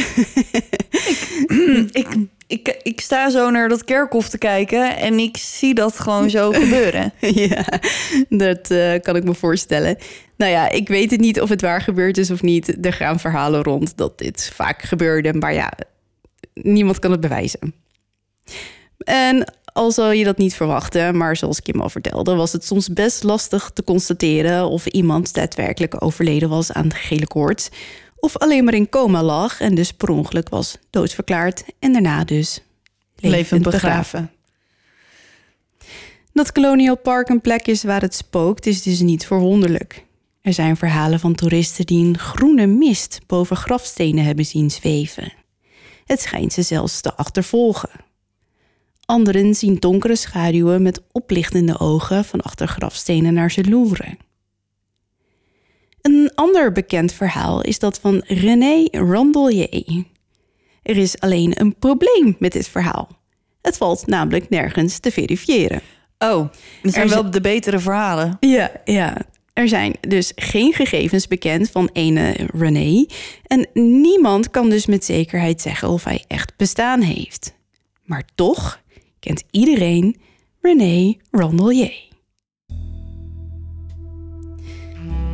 ik, ik, ik, ik sta zo naar dat kerkhof te kijken en ik zie dat gewoon zo gebeuren. ja, dat eh, kan ik me voorstellen. Nou ja, ik weet het niet of het waar gebeurd is of niet. Er gaan verhalen rond dat dit vaak gebeurde, maar ja, niemand kan het bewijzen. En al zal je dat niet verwachten, maar zoals Kim al vertelde, was het soms best lastig te constateren of iemand daadwerkelijk overleden was aan de gele koorts, of alleen maar in coma lag en dus per ongeluk was doodverklaard en daarna dus Levend begraven. Dat Colonial Park een plek is waar het spookt, is dus niet verwonderlijk. Er zijn verhalen van toeristen die een groene mist boven grafstenen hebben zien zweven. Het schijnt ze zelfs te achtervolgen. Anderen zien donkere schaduwen met oplichtende ogen van achter grafstenen naar ze loeren. Een ander bekend verhaal is dat van René Randelier. Er is alleen een probleem met dit verhaal. Het valt namelijk nergens te verifiëren. Oh, dat zijn Er wel de betere verhalen. Ja, ja. Er zijn dus geen gegevens bekend van ene René. En niemand kan dus met zekerheid zeggen of hij echt bestaan heeft. Maar toch kent iedereen René Randelier.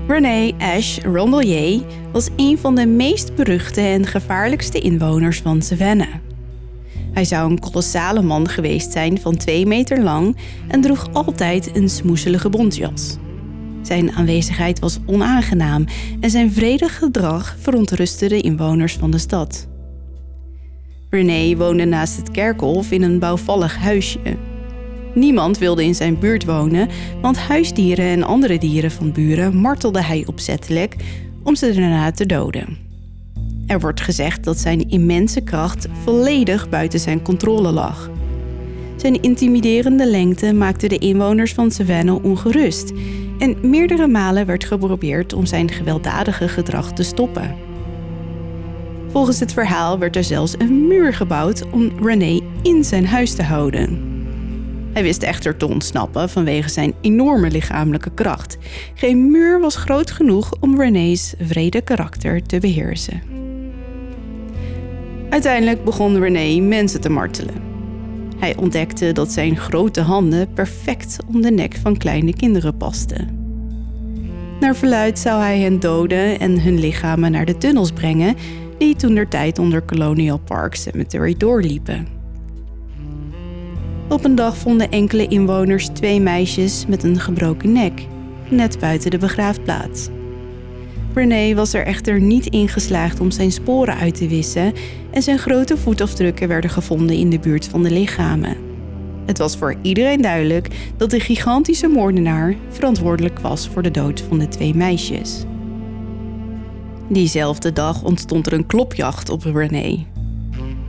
René Ash Randelier was een van de meest beruchte en gevaarlijkste inwoners van Savannah. Hij zou een kolossale man geweest zijn van 2 meter lang en droeg altijd een smoezelige bontjas. Zijn aanwezigheid was onaangenaam en zijn vredig gedrag verontrustte de inwoners van de stad. René woonde naast het kerkhof in een bouwvallig huisje. Niemand wilde in zijn buurt wonen, want huisdieren en andere dieren van buren martelde hij opzettelijk om ze daarna te doden. Er wordt gezegd dat zijn immense kracht volledig buiten zijn controle lag. Zijn intimiderende lengte maakte de inwoners van Savannah ongerust en meerdere malen werd geprobeerd om zijn gewelddadige gedrag te stoppen. Volgens het verhaal werd er zelfs een muur gebouwd om René in zijn huis te houden. Hij wist echter te ontsnappen vanwege zijn enorme lichamelijke kracht. Geen muur was groot genoeg om René's vrede karakter te beheersen. Uiteindelijk begon René mensen te martelen. Hij ontdekte dat zijn grote handen perfect om de nek van kleine kinderen pasten. Naar verluid zou hij hen doden en hun lichamen naar de tunnels brengen die toen der tijd onder Colonial Park Cemetery doorliepen. Op een dag vonden enkele inwoners twee meisjes met een gebroken nek, net buiten de begraafplaats. René was er echter niet in geslaagd om zijn sporen uit te wissen en zijn grote voetafdrukken werden gevonden in de buurt van de lichamen. Het was voor iedereen duidelijk dat de gigantische moordenaar verantwoordelijk was voor de dood van de twee meisjes. Diezelfde dag ontstond er een klopjacht op René.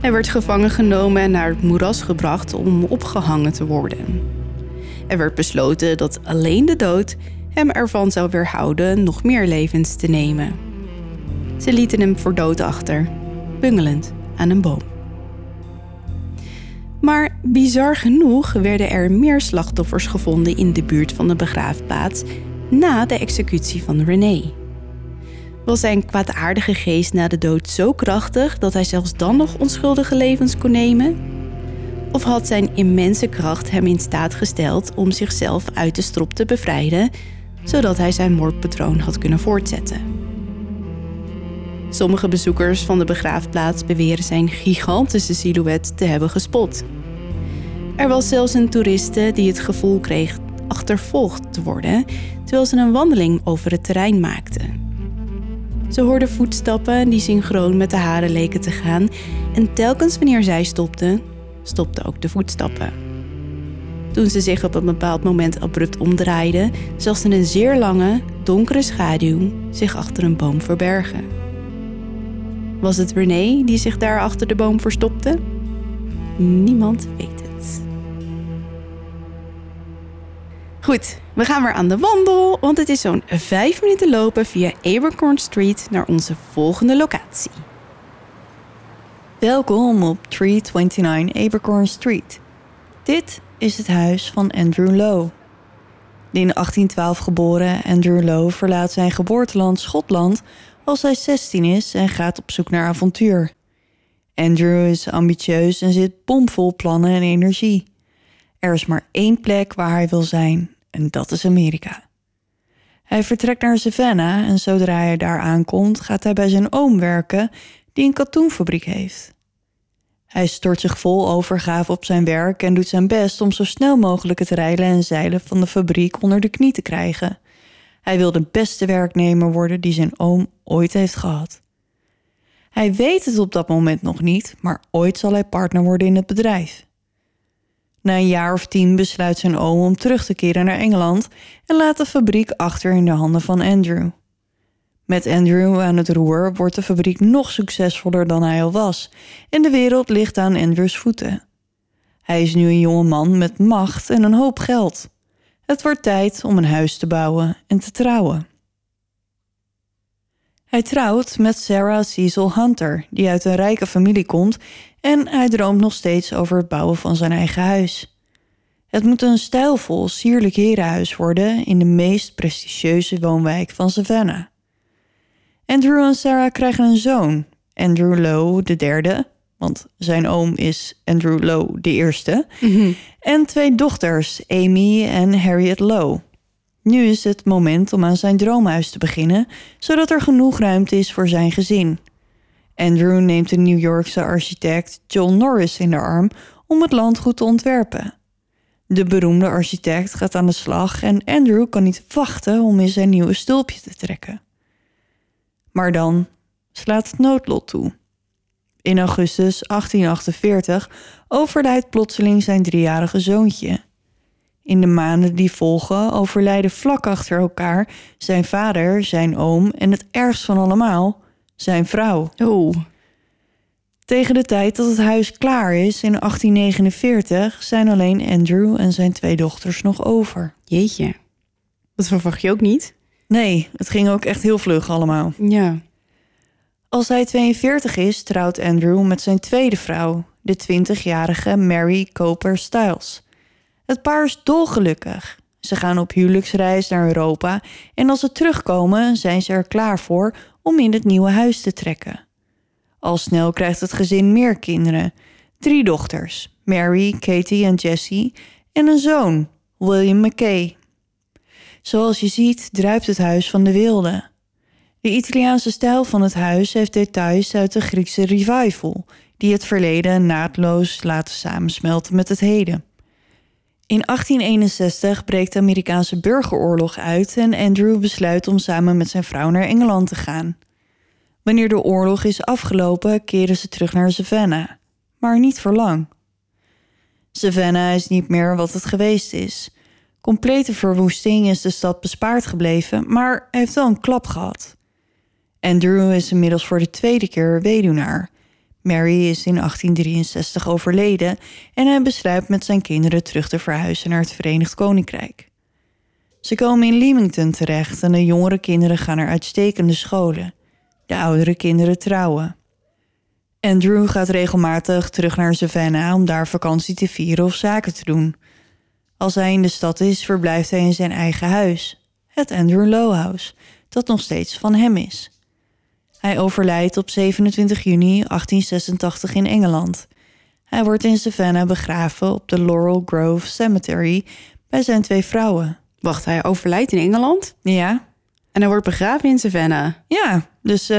Hij werd gevangen genomen en naar het moeras gebracht om opgehangen te worden. Er werd besloten dat alleen de dood hem ervan zou weerhouden nog meer levens te nemen. Ze lieten hem voor dood achter, bungelend aan een boom. Maar bizar genoeg werden er meer slachtoffers gevonden in de buurt van de begraafplaats na de executie van René. Was zijn kwaadaardige geest na de dood zo krachtig dat hij zelfs dan nog onschuldige levens kon nemen? Of had zijn immense kracht hem in staat gesteld om zichzelf uit de strop te bevrijden, zodat hij zijn moordpatroon had kunnen voortzetten? Sommige bezoekers van de begraafplaats beweren zijn gigantische silhouet te hebben gespot. Er was zelfs een toeriste die het gevoel kreeg achtervolgd te worden terwijl ze een wandeling over het terrein maakte. Ze hoorde voetstappen die synchroon met de haren leken te gaan en telkens wanneer zij stopte, stopten ook de voetstappen. Toen ze zich op een bepaald moment abrupt omdraaide, zag ze een zeer lange, donkere schaduw zich achter een boom verbergen. Was het René die zich daar achter de boom verstopte? Niemand weet het. Goed, we gaan weer aan de wandel, want het is zo'n vijf minuten lopen via Abercorn Street naar onze volgende locatie. Welkom op 329 Abercorn Street. Dit is het huis van Andrew Lowe. De in 1812 geboren Andrew Lowe verlaat zijn geboorteland Schotland als hij 16 is en gaat op zoek naar avontuur. Andrew is ambitieus en zit bomvol plannen en energie. Er is maar één plek waar hij wil zijn en dat is Amerika. Hij vertrekt naar Savannah en zodra hij daar aankomt, gaat hij bij zijn oom werken, die een katoenfabriek heeft. Hij stort zich vol overgave op zijn werk en doet zijn best om zo snel mogelijk het rijlen en zeilen van de fabriek onder de knie te krijgen. Hij wil de beste werknemer worden die zijn oom ooit heeft gehad. Hij weet het op dat moment nog niet, maar ooit zal hij partner worden in het bedrijf. Na een jaar of tien besluit zijn oom om terug te keren naar Engeland en laat de fabriek achter in de handen van Andrew. Met Andrew aan het roer wordt de fabriek nog succesvoller dan hij al was en de wereld ligt aan Andrews voeten. Hij is nu een jonge man met macht en een hoop geld. Het wordt tijd om een huis te bouwen en te trouwen. Hij trouwt met Sarah Cecil Hunter, die uit een rijke familie komt, en hij droomt nog steeds over het bouwen van zijn eigen huis. Het moet een stijlvol, sierlijk herenhuis worden in de meest prestigieuze woonwijk van Savannah. Andrew en Sarah krijgen een zoon, Andrew Lowe de derde, want zijn oom is Andrew Lowe de eerste, en twee dochters, Amy en Harriet Lowe. Nu is het moment om aan zijn droomhuis te beginnen, zodat er genoeg ruimte is voor zijn gezin. Andrew neemt de New Yorkse architect John Norris in de arm om het landgoed te ontwerpen. De beroemde architect gaat aan de slag en Andrew kan niet wachten om in zijn nieuwe stulpje te trekken. Maar dan slaat het noodlot toe. In augustus 1848 overlijdt plotseling zijn driejarige zoontje. In de maanden die volgen overlijden vlak achter elkaar zijn vader, zijn oom en het ergst van allemaal, zijn vrouw. Oh, Tegen de tijd dat het huis klaar is in 1849 zijn alleen Andrew en zijn twee dochters nog over. jeetje. Dat verwacht je ook niet. Nee, het ging ook echt heel vlug allemaal. Ja. Als hij 42 is, trouwt Andrew met zijn tweede vrouw, de 20-jarige Mary Cooper Stiles. Het paar is dolgelukkig. Ze gaan op huwelijksreis naar Europa en als ze terugkomen zijn ze er klaar voor om in het nieuwe huis te trekken. Al snel krijgt het gezin meer kinderen. Drie dochters, Mary, Katie en Jessie, en een zoon, William McKay. Zoals je ziet druipt het huis van de wilde. De Italiaanse stijl van het huis heeft details uit de Griekse revival, die het verleden naadloos laten samensmelten met het heden. In 1861 breekt de Amerikaanse burgeroorlog uit en Andrew besluit om samen met zijn vrouw naar Engeland te gaan. Wanneer de oorlog is afgelopen, keren ze terug naar Savannah, maar niet voor lang. Savannah is niet meer wat het geweest is. Complete verwoesting is de stad bespaard gebleven, maar heeft wel een klap gehad. Andrew is inmiddels voor de tweede keer weduwnaar. Mary is in 1863 overleden en hij besluit met zijn kinderen terug te verhuizen naar het Verenigd Koninkrijk. Ze komen in Leamington terecht en de jongere kinderen gaan naar uitstekende scholen. De oudere kinderen trouwen. Andrew gaat regelmatig terug naar Savannah om daar vakantie te vieren of zaken te doen. Als hij in de stad is, verblijft hij in zijn eigen huis, het Andrew Low House, dat nog steeds van hem is. Hij overlijdt op 27 juni 1886 in Engeland. Hij wordt in Savannah begraven op de Laurel Grove Cemetery bij zijn twee vrouwen. Wacht, hij overlijdt in Engeland Ja, en hij wordt begraven in Savannah. ja. Dus eh,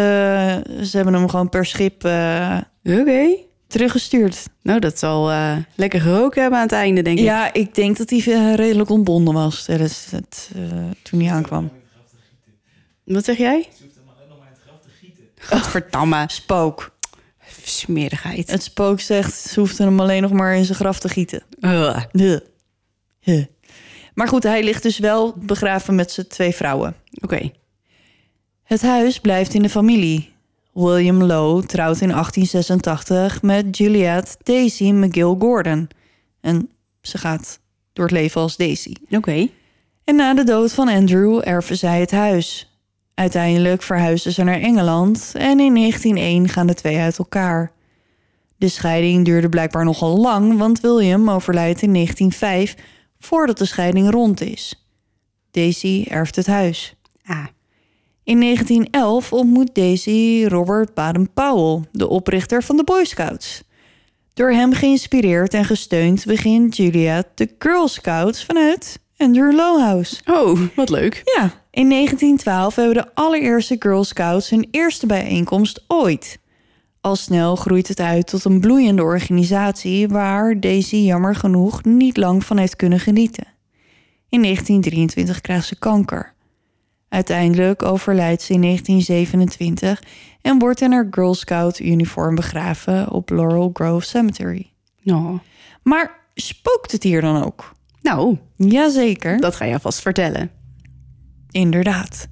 ze hebben hem gewoon per schip eh, Oké. teruggestuurd. Nou, dat zal eh, lekker geroken hebben aan het einde, denk ik. Ja, ik denk dat hij redelijk ontbonden was het, eh, toen hij aankwam. Wat zeg jij? Godverdamme. Spook. Smerigheid. Het spook zegt, ze hoefden hem alleen nog maar in zijn graf te gieten. Maar goed, hij ligt dus wel begraven met zijn twee vrouwen. Oké. Het huis blijft in de familie. William Lowe trouwt in 1886 met Juliette Daisy McGill Gordon. En ze gaat door het leven als Daisy. Oké. En na de dood van Andrew erven zij het huis. Uiteindelijk verhuisden ze naar Engeland en in 1901 gaan de twee uit elkaar. De scheiding duurde blijkbaar nogal lang, want William overlijdt in 1905 voordat de scheiding rond is. Daisy erft het huis. Ah. In 1911 ontmoet Daisy Robert Baden-Powell, de oprichter van de Boy Scouts. Door hem geïnspireerd en gesteund begint Julia de Girl Scouts vanuit Andrew Low House. Oh, wat leuk. Ja, in 1912 hebben de allereerste Girl Scouts hun eerste bijeenkomst ooit. Al snel groeit het uit tot een bloeiende organisatie waar Daisy jammer genoeg niet lang van heeft kunnen genieten. In 1923 krijgt ze kanker. Uiteindelijk overlijdt ze in 1927 en wordt in haar Girl Scout uniform begraven op Laurel Grove Cemetery. Nou, Maar spookt het hier dan ook? nou Jazeker. dat ga je vast vertellen. Inderdaad.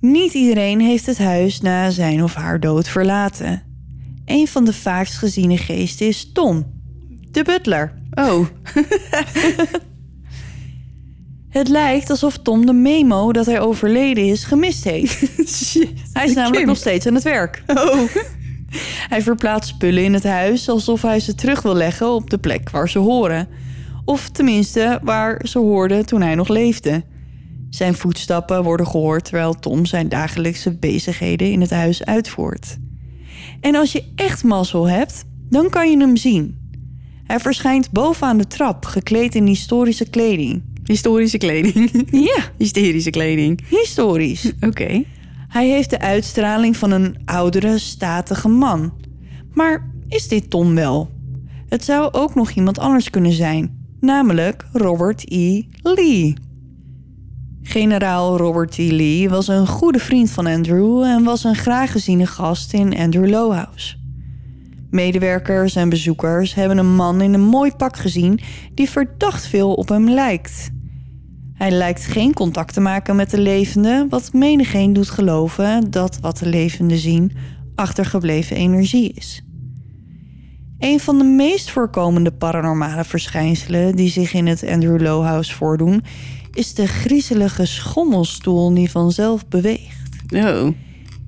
Niet iedereen heeft het huis na zijn of haar dood verlaten. Een van de vaakst geziene geesten is Tom, de butler. Oh, Het lijkt alsof Tom de memo dat hij overleden is gemist heeft. Hij is namelijk nog steeds aan het werk. Oh. Hij verplaatst spullen in het huis alsof hij ze terug wil leggen op de plek waar ze horen. Of tenminste waar ze hoorden toen hij nog leefde. Zijn voetstappen worden gehoord terwijl Tom zijn dagelijkse bezigheden in het huis uitvoert. En als je echt mazzel hebt, dan kan je hem zien. Hij verschijnt bovenaan de trap, gekleed in historische kleding. Historische kleding. Ja, Hysterische kleding. historisch. Oké. Hij heeft de uitstraling van een oudere, statige man. Maar is dit Tom wel? Het zou ook nog iemand anders kunnen zijn, namelijk Robert E. Lee. Generaal Robert E. Lee was een goede vriend van Andrew en was een graag geziene gast in Andrew Low House. Medewerkers en bezoekers hebben een man in een mooi pak gezien die verdacht veel op hem lijkt. Hij lijkt geen contact te maken met de levenden, wat menigeen doet geloven dat wat de levenden zien achtergebleven energie is. Een van de meest voorkomende paranormale verschijnselen die zich in het Andrew Low House voordoen, is de griezelige schommelstoel die vanzelf beweegt. Oh.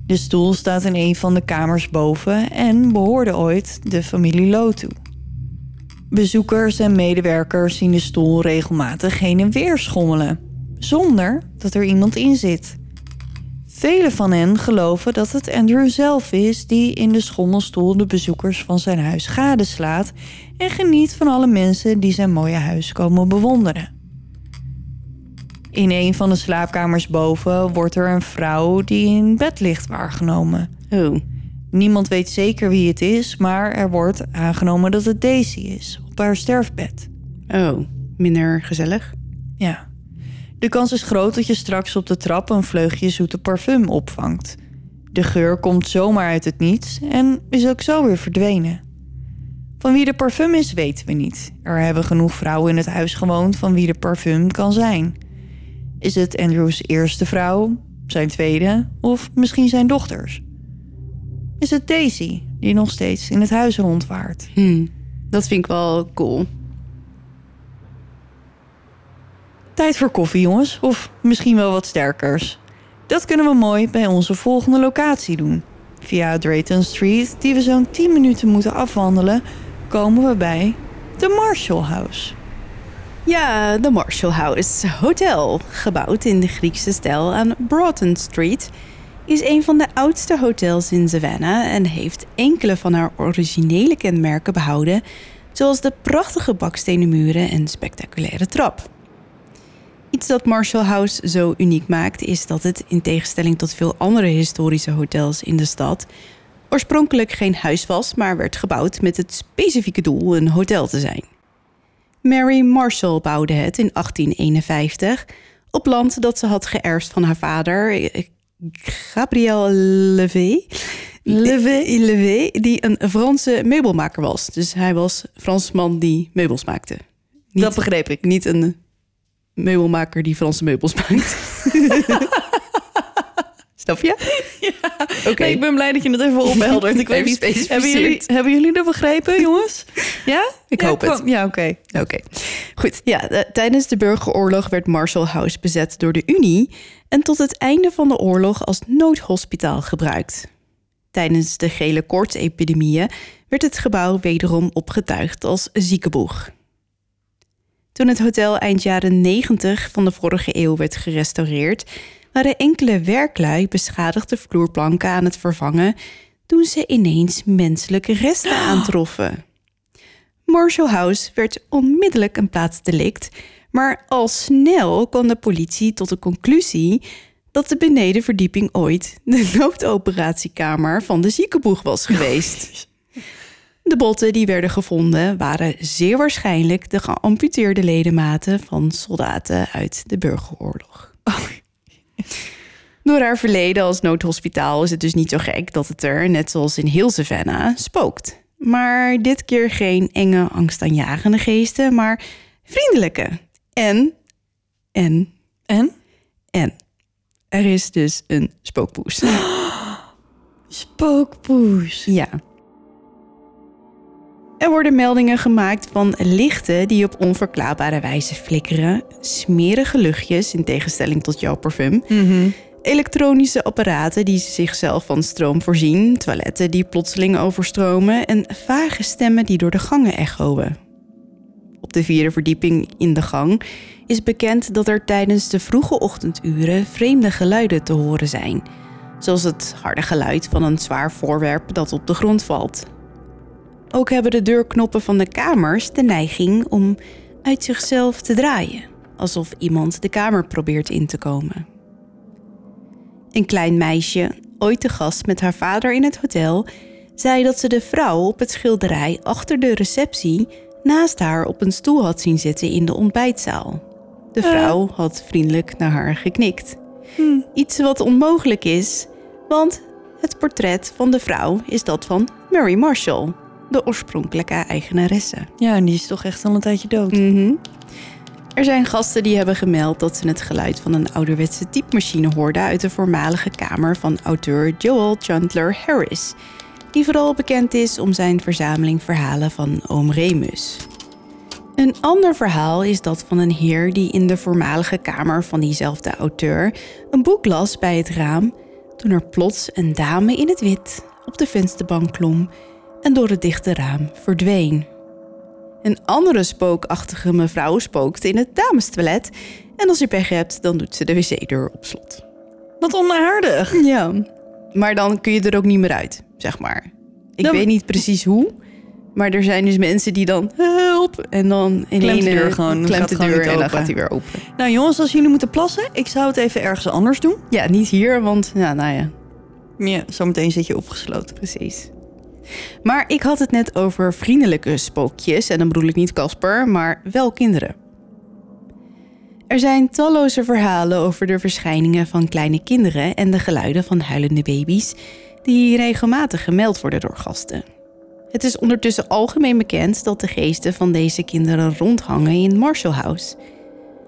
De stoel staat in een van de kamers boven en behoorde ooit de familie Low toe. Bezoekers en medewerkers zien de stoel regelmatig heen en weer schommelen, zonder dat er iemand in zit. Velen van hen geloven dat het Andrew zelf is die in de schommelstoel de bezoekers van zijn huis gadeslaat en geniet van alle mensen die zijn mooie huis komen bewonderen. In een van de slaapkamers boven wordt er een vrouw die in bed ligt waargenomen. Oh, Niemand weet zeker wie het is, maar er wordt aangenomen dat het Daisy is, op haar sterfbed. oh, minder gezellig. Ja. De kans is groot dat je straks op de trap een vleugje zoete parfum opvangt. De geur komt zomaar uit het niets en is ook zo weer verdwenen. Van wie de parfum is, weten we niet. Er hebben genoeg vrouwen in het huis gewoond van wie de parfum kan zijn. Is het Andrews eerste vrouw, zijn tweede of misschien zijn dochters? Is het Daisy, die nog steeds in het huis rondwaart? Hm, dat vind ik wel cool. Tijd voor koffie, jongens. Of misschien wel wat sterkers. Dat kunnen we mooi bij onze volgende locatie doen. Via Drayton Street, die we zo'n 10 minuten moeten afwandelen, komen we bij de Marshall House. Ja, de Marshall House Hotel, gebouwd in de Griekse stijl aan Broughton Street, is een van de oudste hotels in Savannah en heeft enkele van haar originele kenmerken behouden, zoals de prachtige bakstenen muren en spectaculaire trap. Iets dat Marshall House zo uniek maakt, is dat het, in tegenstelling tot veel andere historische hotels in de stad, oorspronkelijk geen huis was, maar werd gebouwd met het specifieke doel een hotel te zijn. Mary Marshall bouwde het in 1851 op land dat ze had geërfd van haar vader, eh, Gabriel Levé. Levé, Levé, die een Franse meubelmaker was. Dus hij was Fransman die meubels maakte. Niet, Dat begreep ik. niet een meubelmaker die Franse meubels maakt. Snap je? Oké. Nee, ik ben blij dat je het even opheldert. Ik weet niet, hebben jullie, hebben jullie dat begrepen, jongens? Ja? Ik Ja, hoop het. Ja, oké. Oké, goed. Ja, eh, tijdens de burgeroorlog werd Marshall House bezet door de Unie en tot het einde van de oorlog als noodhospitaal gebruikt. Tijdens de gele koortsepidemieën werd het gebouw wederom opgetuigd als ziekenboeg. Toen het hotel eind jaren 90 van de vorige eeuw werd gerestaureerd, waren enkele werklui beschadigde vloerplanken aan het vervangen toen ze ineens menselijke resten aantroffen. Marshall House werd onmiddellijk een plaatsdelict, maar al snel kwam de politie tot de conclusie dat de benedenverdieping ooit de noodoperatiekamer van de ziekenboeg was geweest. De botten die werden gevonden waren zeer waarschijnlijk de geamputeerde ledematen van soldaten uit de burgeroorlog. Door haar verleden als noodhospitaal is het dus niet zo gek dat het er, net zoals in heel Savannah, spookt. Maar dit keer geen enge, angstaanjagende geesten, maar vriendelijke. En, en, En? en. Er is dus een spookpoes. Spookpoes. Ja. Er worden meldingen gemaakt van lichten die op onverklaarbare wijze flikkeren, smerige luchtjes in tegenstelling tot jouw parfum, elektronische apparaten die zichzelf van stroom voorzien, toiletten die plotseling overstromen. En vage stemmen die door de gangen echoen. Op de vierde verdieping in de gang is bekend dat er tijdens de vroege ochtenduren vreemde geluiden te horen zijn, zoals het harde geluid van een zwaar voorwerp dat op de grond valt. Ook hebben de deurknoppen van de kamers de neiging om uit zichzelf te draaien, alsof iemand de kamer probeert in te komen. Een klein meisje, ooit te gast met haar vader in het hotel, zei dat ze de vrouw op het schilderij achter de receptie naast haar op een stoel had zien zitten in de ontbijtzaal. De vrouw had vriendelijk naar haar geknikt. Iets wat onmogelijk is, want het portret van de vrouw is dat van Mary Marshall, de oorspronkelijke eigenaresse. Ja, en die is toch echt al een tijdje dood. Mhm. Er zijn gasten die hebben gemeld dat ze het geluid van een ouderwetse typemachine hoorden uit de voormalige kamer van auteur Joel Chandler Harris, die vooral bekend is om zijn verzameling verhalen van oom Remus. Een ander verhaal is dat van een heer die in de voormalige kamer van diezelfde auteur een boek las bij het raam, toen er plots een dame in het wit op de vensterbank klom en door het dichte raam verdween. Een andere spookachtige mevrouw spookt in het damestoilet. En als je pech hebt, dan doet ze de wc-deur op slot. Wat onaardig. Ja. Maar dan kun je er ook niet meer uit, zeg maar. Ik Dan- weet niet precies hoe. Maar er zijn dus mensen die dan help en dan in Klemt de deur gewoon, klemt de deur en dan open. gaat hij weer open. Nou jongens, als jullie moeten plassen, ik zou het even ergens anders doen. Ja, niet hier, want ja, nou ja, Ja, zometeen zit je opgesloten. precies. Maar ik had het net over vriendelijke spookjes en dan bedoel ik niet Casper, maar wel kinderen. Er zijn talloze verhalen over de verschijningen van kleine kinderen en de geluiden van huilende baby's die regelmatig gemeld worden door gasten. Het is ondertussen algemeen bekend dat de geesten van deze kinderen rondhangen in Marshall House.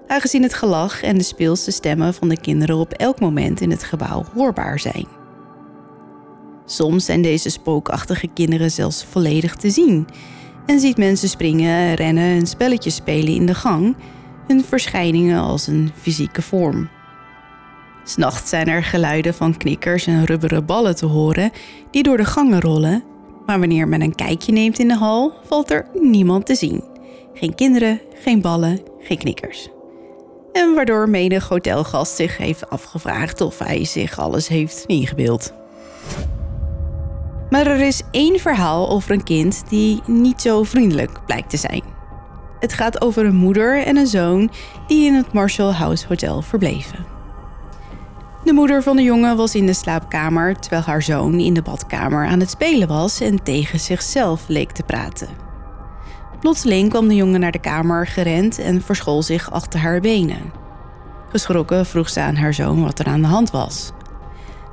Aangezien het gelach en de speelse stemmen van de kinderen op elk moment in het gebouw hoorbaar zijn. Soms zijn deze spookachtige kinderen zelfs volledig te zien en ziet mensen springen, rennen en spelletjes spelen in de gang, hun verschijningen als een fysieke vorm. S'nachts zijn er geluiden van knikkers en rubberen ballen te horen die door de gangen rollen, maar wanneer men een kijkje neemt in de hal, valt er niemand te zien. Geen kinderen, geen ballen, geen knikkers. En waardoor menig hotelgast zich heeft afgevraagd of hij zich alles heeft ingebeeld. Maar er is één verhaal over een kind die niet zo vriendelijk blijkt te zijn. Het gaat over een moeder en een zoon die in het Marshall House Hotel verbleven. De moeder van de jongen was in de slaapkamer terwijl haar zoon in de badkamer aan het spelen was en tegen zichzelf leek te praten. Plotseling kwam de jongen naar de kamer gerend en verschool zich achter haar benen. Geschrokken vroeg ze aan haar zoon wat er aan de hand was.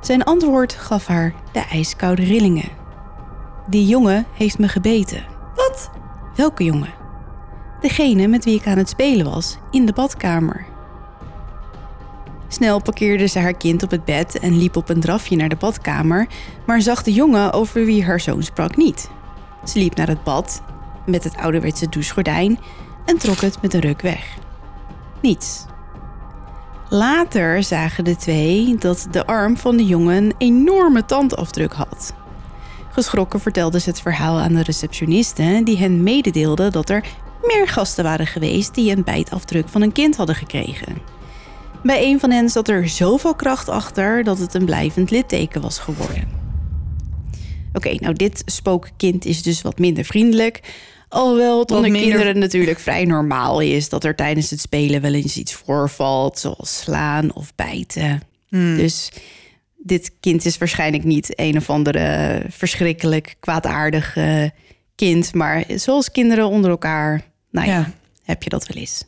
Zijn antwoord gaf haar de ijskoude rillingen. Die jongen heeft me gebeten. Wat? Welke jongen? Degene met wie ik aan het spelen was, in de badkamer. Snel parkeerde ze haar kind op het bed en liep op een drafje naar de badkamer, maar zag de jongen over wie haar zoon sprak niet. Ze liep naar het bad met het ouderwetse douchegordijn en trok het met een ruk weg. Niets. Later zagen de twee dat de arm van de jongen een enorme tandafdruk had. Geschrokken vertelde ze het verhaal aan de receptioniste, die hen mededeelde dat er meer gasten waren geweest die een bijtafdruk van een kind hadden gekregen. Bij een van hen zat er zoveel kracht achter dat het een blijvend litteken was geworden. Oké, nou dit spookkind is dus wat minder vriendelijk. Alhoewel het Wat onder minder- kinderen natuurlijk vrij normaal is dat er tijdens het spelen wel eens iets voorvalt, zoals slaan of bijten. Dus dit kind is waarschijnlijk niet een of andere verschrikkelijk kwaadaardig eh, kind, maar zoals kinderen onder elkaar, nou ja, Ja. heb je dat wel eens.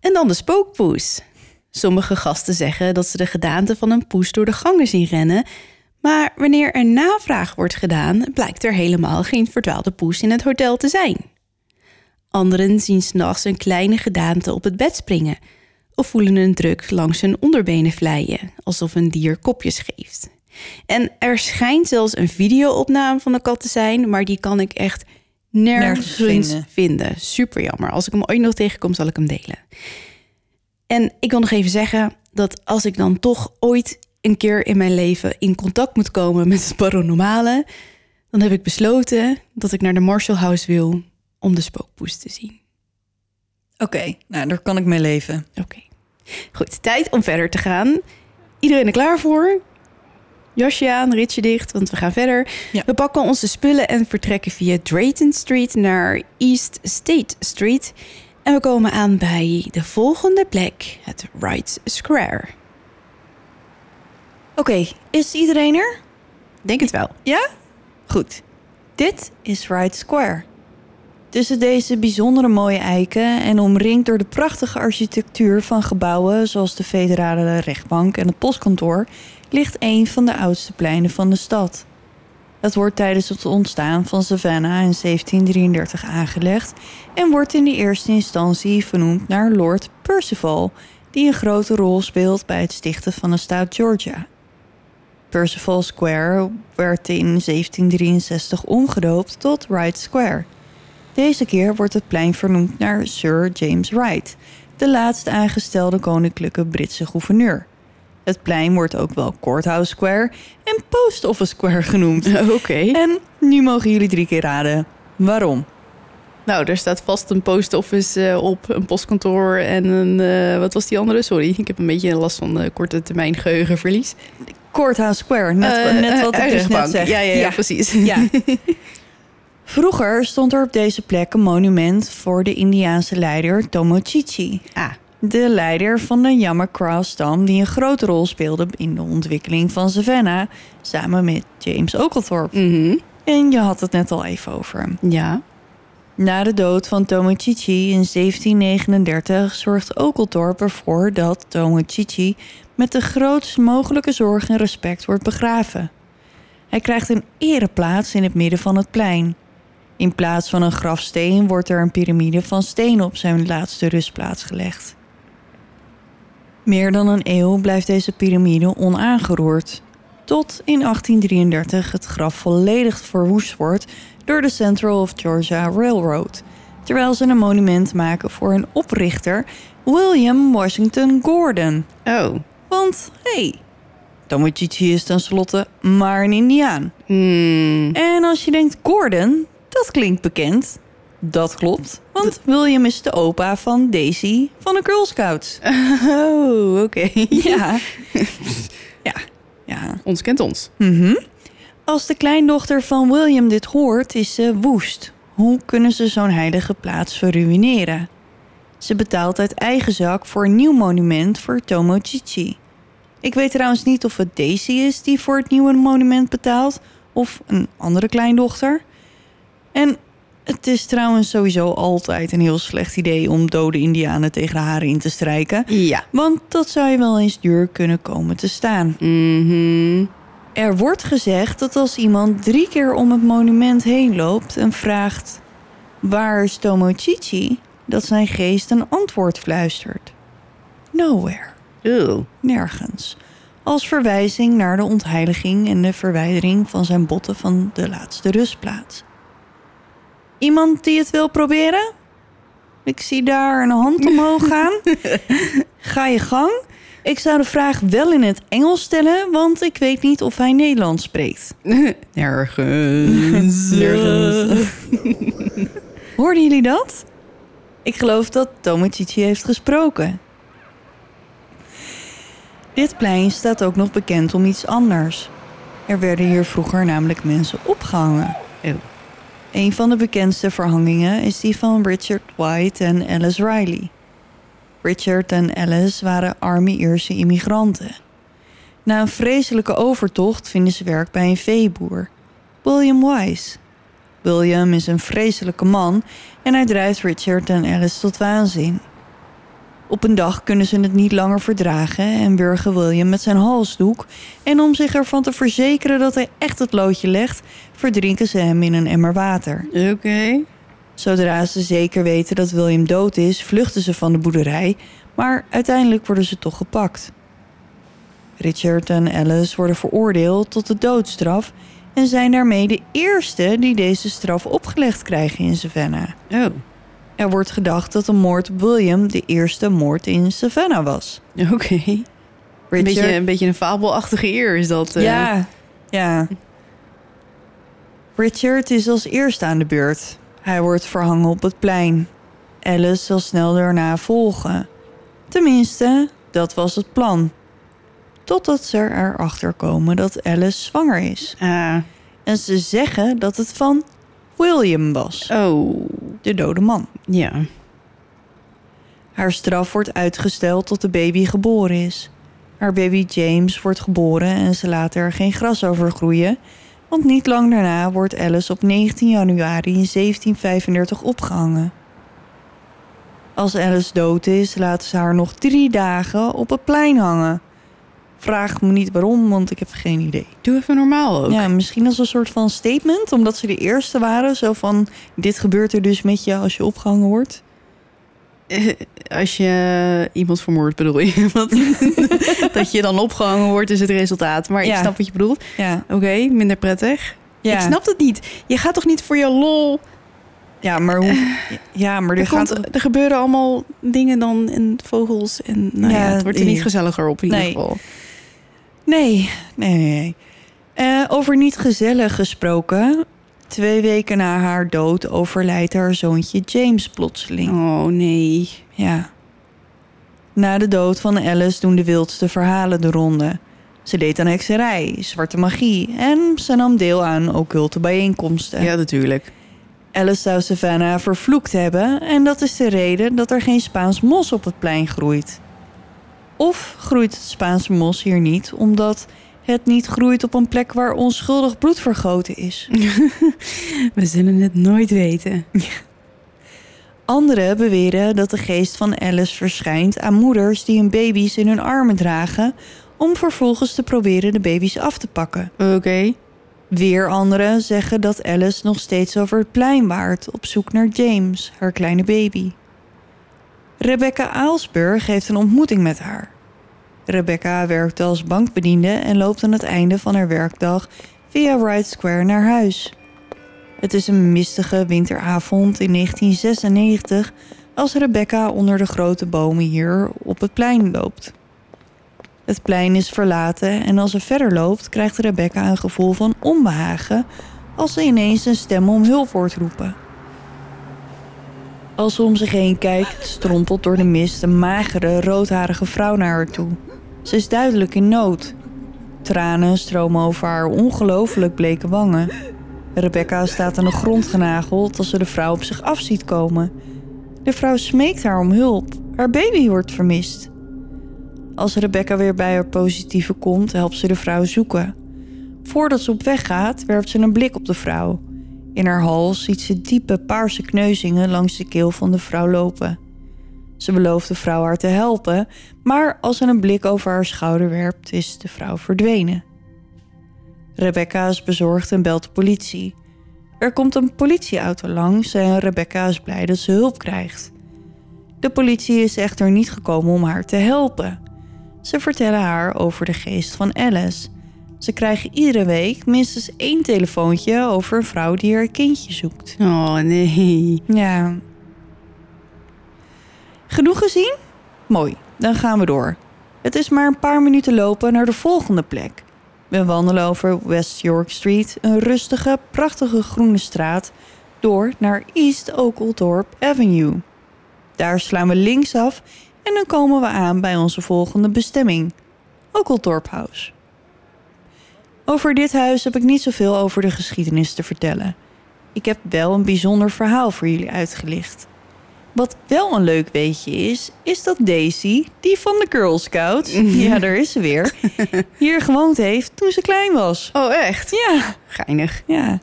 En dan de spookpoes. Sommige gasten zeggen dat ze de gedaante van een poes door de gangen zien rennen. Maar wanneer er navraag wordt gedaan, blijkt er helemaal geen verdwaalde poes in het hotel te zijn. Anderen zien s'nachts een kleine gedaante op het bed springen. Of voelen een druk langs hun onderbenen vlijen, alsof een dier kopjes geeft. En er schijnt zelfs een videoopname van de kat te zijn, maar die kan ik echt nergens, vinden. Super jammer. Als ik hem ooit nog tegenkom, zal ik hem delen. En ik wil nog even zeggen dat als ik dan toch ooit een keer in mijn leven in contact moet komen met het paranormale, dan heb ik besloten dat ik naar de Marshall House wil om de spookpoes te zien. Oké, nou daar kan ik mee leven. Oké. Goed, tijd om verder te gaan. Iedereen er klaar voor? Jasje aan, ritje dicht, want we gaan verder. Ja. We pakken onze spullen en vertrekken via Drayton Street naar East State Street. En we komen aan bij de volgende plek, het Wright Square. Oké, is iedereen er? Denk het wel. Ja? Goed. Dit is Wright Square. Tussen deze bijzondere mooie eiken en omringd door de prachtige architectuur van gebouwen zoals de federale rechtbank en het postkantoor, ligt een van de oudste pleinen van de stad. Het wordt tijdens het ontstaan van Savannah in 1733 aangelegd en wordt in de eerste instantie vernoemd naar Lord Percival, die een grote rol speelt bij het stichten van de staat Georgia. Percival Square werd in 1763 omgedoopt tot Wright Square. Deze keer wordt het plein vernoemd naar Sir James Wright, de laatst aangestelde koninklijke Britse gouverneur. Het plein wordt ook wel Courthouse Square en Post Office Square genoemd. Oké. En nu mogen jullie drie keer raden waarom. Nou, er staat vast een post office eh, op, een postkantoor en een... eh, wat was die andere? Sorry, ik heb een beetje last van eh, korte termijn geheugenverlies. Courthouse Square, net, Eh, net wat eh, ik dus net zeg. Ja, ja, ja, precies. Ja. Vroeger stond er op deze plek een monument voor de Indiaanse leider Tomochichi. Ah, De leider van de Yamacraw-stam die een grote rol speelde in de ontwikkeling van Savannah... samen met James Oglethorpe. mhm. En je had het net al even over hem. ja. Na de dood van Tomochichi in 1739 zorgt Oglethorpe ervoor dat Tomochichi met de grootst mogelijke zorg en respect wordt begraven. Hij krijgt een ereplaats in het midden van het plein. In plaats van een grafsteen wordt er een piramide van steen op zijn laatste rustplaats gelegd. Meer dan een eeuw blijft deze piramide onaangeroerd. Tot in 1833 het graf volledig verwoest wordt door de Central of Georgia Railroad. Terwijl ze een monument maken voor hun oprichter William Washington Gordon. Oh. Want, hé, hey, Tomochichi is tenslotte maar een Indiaan. Hmm. En als je denkt Gordon, dat klinkt bekend. Dat klopt, want William is de opa van Daisy van de Girl Scouts. Oh, oké. Ja. ja, ja. Ons kent ons. Mhm. Als de kleindochter van William dit hoort, is ze woest. Hoe kunnen ze zo'n heilige plaats verruineren? Ze betaalt uit eigen zak voor een nieuw monument voor Tomochichi. Ik weet trouwens niet of het Daisy is die voor het nieuwe monument betaalt... of een andere kleindochter. En het is trouwens sowieso altijd een heel slecht idee... om dode indianen tegen de haren in te strijken... Ja. want dat zou je wel eens duur kunnen komen te staan. Mhm. Er wordt gezegd dat als iemand drie keer om het monument heen loopt en vraagt: Waar is Tomochichi? Dat zijn geest een antwoord fluistert. Nowhere, Ew. nergens. Als verwijzing naar de ontheiliging en de verwijdering van zijn botten van de laatste rustplaats. Iemand die het wil proberen? Ik zie daar een hand omhoog gaan. Ga je gang. Ik zou de vraag wel in het Engels stellen, want ik weet niet of hij Nederlands spreekt. Nergens. Nergens. Hoorden jullie dat? Ik geloof dat Tomochichi heeft gesproken. Dit plein staat ook nog bekend om iets anders. Er werden hier vroeger namelijk mensen opgehangen. Oh. Een van de bekendste verhangingen is die van Richard White en Alice Riley. Richard en Alice waren arme Ierse immigranten. Na een vreselijke overtocht vinden ze werk bij een veeboer, William Wise. William is een vreselijke man en hij drijft Richard en Alice tot waanzin. Op een dag kunnen ze het niet langer verdragen en wurgen William met zijn halsdoek. En om zich ervan te verzekeren dat hij echt het loodje legt, verdrinken ze hem in een emmer water. Oké. Zodra ze zeker weten dat William dood is, vluchten ze van de boerderij, maar uiteindelijk worden ze toch gepakt. Richard en Alice worden veroordeeld tot de doodstraf en zijn daarmee de eerste die deze straf opgelegd krijgen in Savannah. Oh. Er wordt gedacht dat de moord op William de eerste moord in Savannah was. Oké. Een, beetje, een beetje een fabelachtige eer is dat. eh. Ja, ja. Richard is als eerste aan de beurt. Hij wordt verhangen op het plein. Alice zal snel daarna volgen. Tenminste, dat was het plan. Totdat ze erachter komen dat Alice zwanger is. Ah. En ze zeggen dat het van William was, Oh. de dode man. Ja. Haar straf wordt uitgesteld tot de baby geboren is. Haar baby James wordt geboren en ze laten er geen gras over groeien, want niet lang daarna wordt Alice op 19 januari 1735 opgehangen. Als Alice dood is, laten ze haar nog drie dagen op het plein hangen. Vraag me niet waarom, want ik heb geen idee. Doe even normaal ook. Ja, misschien als een soort van statement, omdat ze de eerste waren. Zo van, dit gebeurt er dus met je als je opgehangen wordt. Eh, Als je iemand vermoordt, bedoel je? Want dat je dan opgehangen wordt is het resultaat. Maar ik snap wat je bedoelt. Ja, Oké, minder prettig. ja. Ik snap het niet. Je gaat toch niet voor je lol... Ja, maar hoe... Ja, maar er, Er, komt, er gebeuren allemaal dingen dan en vogels. En nou ja, Ja, het wordt er niet gezelliger op in Nee. ieder geval. Nee, nee, nee. Eh, over niet gezellig gesproken. Twee weken na haar dood overlijdt haar zoontje James plotseling. Oh nee. Ja. Na de dood van Alice doen de wildste verhalen de ronde. Ze deed aan hekserij, zwarte magie en ze nam deel aan occulte bijeenkomsten. Ja, natuurlijk. Alice zou Savannah vervloekt hebben en dat is de reden dat er geen Spaans mos op het plein groeit. Of groeit het Spaanse mos hier niet omdat het niet groeit op een plek waar onschuldig bloed vergoten is. We zullen het nooit weten. Anderen beweren dat de geest van Alice verschijnt aan moeders die hun baby's in hun armen dragen om vervolgens te proberen de baby's af te pakken. Oké. Weer anderen zeggen dat Alice nog steeds over het plein waart op zoek naar James, haar kleine baby. Rebecca Aalsburg heeft een ontmoeting met haar. Rebecca werkt als bankbediende en loopt aan het einde van haar werkdag via Wright Square naar huis. Het is een mistige winteravond in 1996 als Rebecca onder de grote bomen hier op het plein loopt. Het plein is verlaten en als ze verder loopt krijgt Rebecca een gevoel van onbehagen als ze ineens een stem om hulp hoort roepen. Als ze om zich heen kijkt, strompelt door de mist een magere, roodharige vrouw naar haar toe. Ze is duidelijk in nood. Tranen stromen over haar ongelooflijk bleke wangen. Rebecca staat aan de grond genageld als ze de vrouw op zich af ziet komen. De vrouw smeekt haar om hulp. Haar baby wordt vermist. Als Rebecca weer bij haar positieve komt, helpt ze de vrouw zoeken. Voordat ze op weg gaat, werpt ze een blik op de vrouw. In haar hals ziet ze diepe paarse kneuzingen langs de keel van de vrouw lopen. Ze belooft de vrouw haar te helpen, maar als ze een blik over haar schouder werpt, is de vrouw verdwenen. Rebecca is bezorgd en belt de politie. Er komt een politieauto langs en Rebecca is blij dat ze hulp krijgt. De politie is echter niet gekomen om haar te helpen. Ze vertellen haar over de geest van Alice. Ze krijgen iedere week minstens één telefoontje over een vrouw die haar kindje zoekt. Oh nee. Ja. Genoeg gezien? Mooi, dan gaan we door. Het is maar een paar minuten lopen naar de volgende plek. We wandelen over West York Street, een rustige, prachtige groene straat, door naar East Oakledorp Avenue. Daar slaan we linksaf en dan komen we aan bij onze volgende bestemming, Oakledorp House. Over dit huis heb ik niet zoveel over de geschiedenis te vertellen. Ik heb wel een bijzonder verhaal voor jullie uitgelicht. Wat wel een leuk weetje is, is dat Daisy, die van de Girl Scouts, ja, daar is ze weer, hier gewoond heeft toen ze klein was. Oh echt? Ja, Geinig. ja.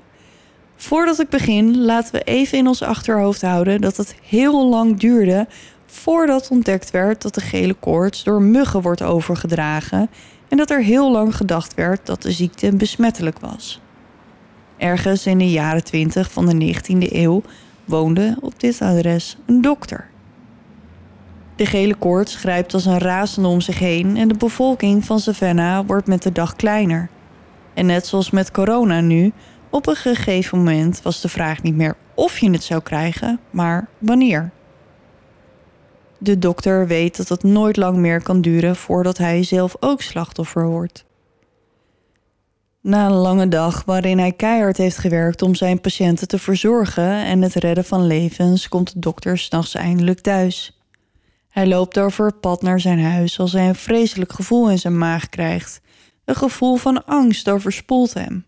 Voordat ik begin, laten we even in ons achterhoofd houden dat het heel lang duurde voordat ontdekt werd dat de gele koorts door muggen wordt overgedragen en dat er heel lang gedacht werd dat de ziekte besmettelijk was. Ergens in de jaren 20 van de 19e eeuw woonde op dit adres een dokter. De gele koorts grijpt als een razende om zich heen en de bevolking van Savannah wordt met de dag kleiner. En net zoals met corona nu, op een gegeven moment was de vraag niet meer of je het zou krijgen, maar wanneer. De dokter weet dat het nooit lang meer kan duren voordat hij zelf ook slachtoffer wordt. Na een lange dag waarin hij keihard heeft gewerkt om zijn patiënten te verzorgen en het redden van levens, komt de dokter s'nachts eindelijk thuis. Hij loopt over het pad naar zijn huis als hij een vreselijk gevoel in zijn maag krijgt. Een gevoel van angst overspoelt hem.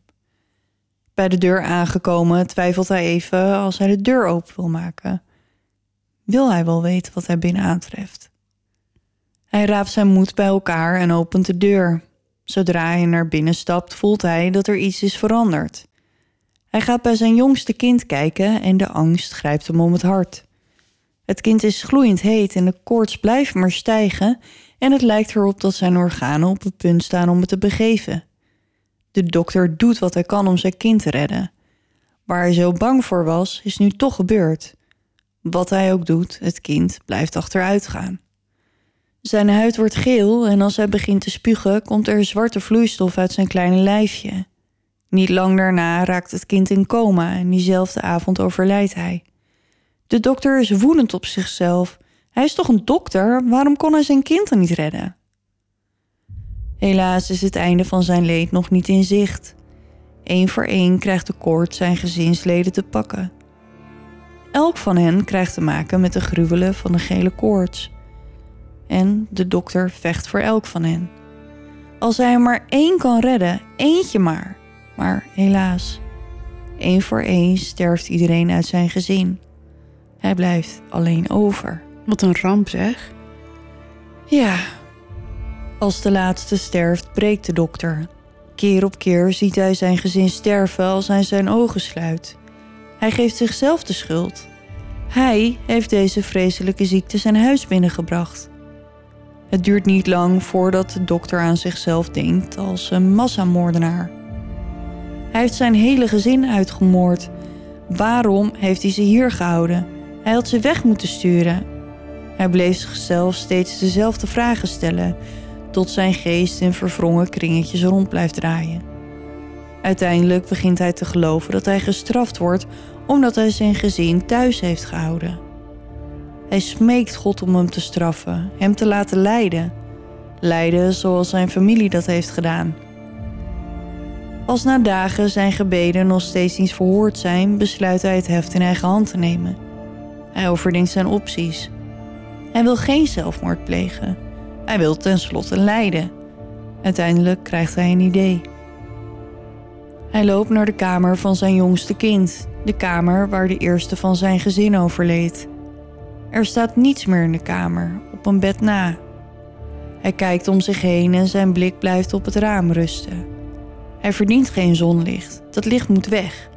Bij de deur aangekomen twijfelt hij even als hij de deur open wil maken. Wil hij wel weten wat hij binnen aantreft? Hij raapt zijn moed bij elkaar en opent de deur. Zodra hij naar binnen stapt, voelt hij dat er iets is veranderd. Hij gaat bij zijn jongste kind kijken en de angst grijpt hem om het hart. Het kind is gloeiend heet en de koorts blijft maar stijgen en het lijkt erop dat zijn organen op het punt staan om het te begeven. De dokter doet wat hij kan om zijn kind te redden. Waar hij zo bang voor was, is nu toch gebeurd. Wat hij ook doet, het kind blijft achteruit gaan. Zijn huid wordt geel en als hij begint te spugen, komt er zwarte vloeistof uit zijn kleine lijfje. Niet lang daarna raakt het kind in coma en diezelfde avond overlijdt hij. De dokter is woedend op zichzelf. Hij is toch een dokter? Waarom kon hij zijn kind dan niet redden? Helaas is het einde van zijn leed nog niet in zicht. Eén voor één krijgt de koorts zijn gezinsleden te pakken. Elk van hen krijgt te maken met de gruwelen van de gele koorts. En de dokter vecht voor elk van hen. Als hij er maar één kan redden, eentje maar. Maar helaas, Eén voor één sterft iedereen uit zijn gezin. Hij blijft alleen over. Wat een ramp zeg. Ja. Als de laatste sterft, breekt de dokter. Keer op keer ziet hij zijn gezin sterven als hij zijn ogen sluit. Hij geeft zichzelf de schuld. Hij heeft deze vreselijke ziekte zijn huis binnengebracht. Het duurt niet lang voordat de dokter aan zichzelf denkt als een massamoordenaar. Hij heeft zijn hele gezin uitgemoord. Waarom heeft hij ze hier gehouden? Hij had ze weg moeten sturen. Hij bleef zichzelf steeds dezelfde vragen stellen, tot zijn geest in verwrongen kringetjes rond blijft draaien. Uiteindelijk begint hij te geloven dat hij gestraft wordt omdat hij zijn gezin thuis heeft gehouden. Hij smeekt God om hem te straffen, hem te laten lijden. Lijden zoals zijn familie dat heeft gedaan. Als na dagen zijn gebeden nog steeds niet verhoord zijn, besluit hij het heft in eigen hand te nemen. Hij overdenkt zijn opties. Hij wil geen zelfmoord plegen. Hij wil tenslotte lijden. Uiteindelijk krijgt hij een idee. Hij loopt naar de kamer van zijn jongste kind, de kamer waar de eerste van zijn gezin overleed. Er staat niets meer in de kamer, op een bed na. Hij kijkt om zich heen en zijn blik blijft op het raam rusten. Hij verdient geen zonlicht, dat licht moet weg.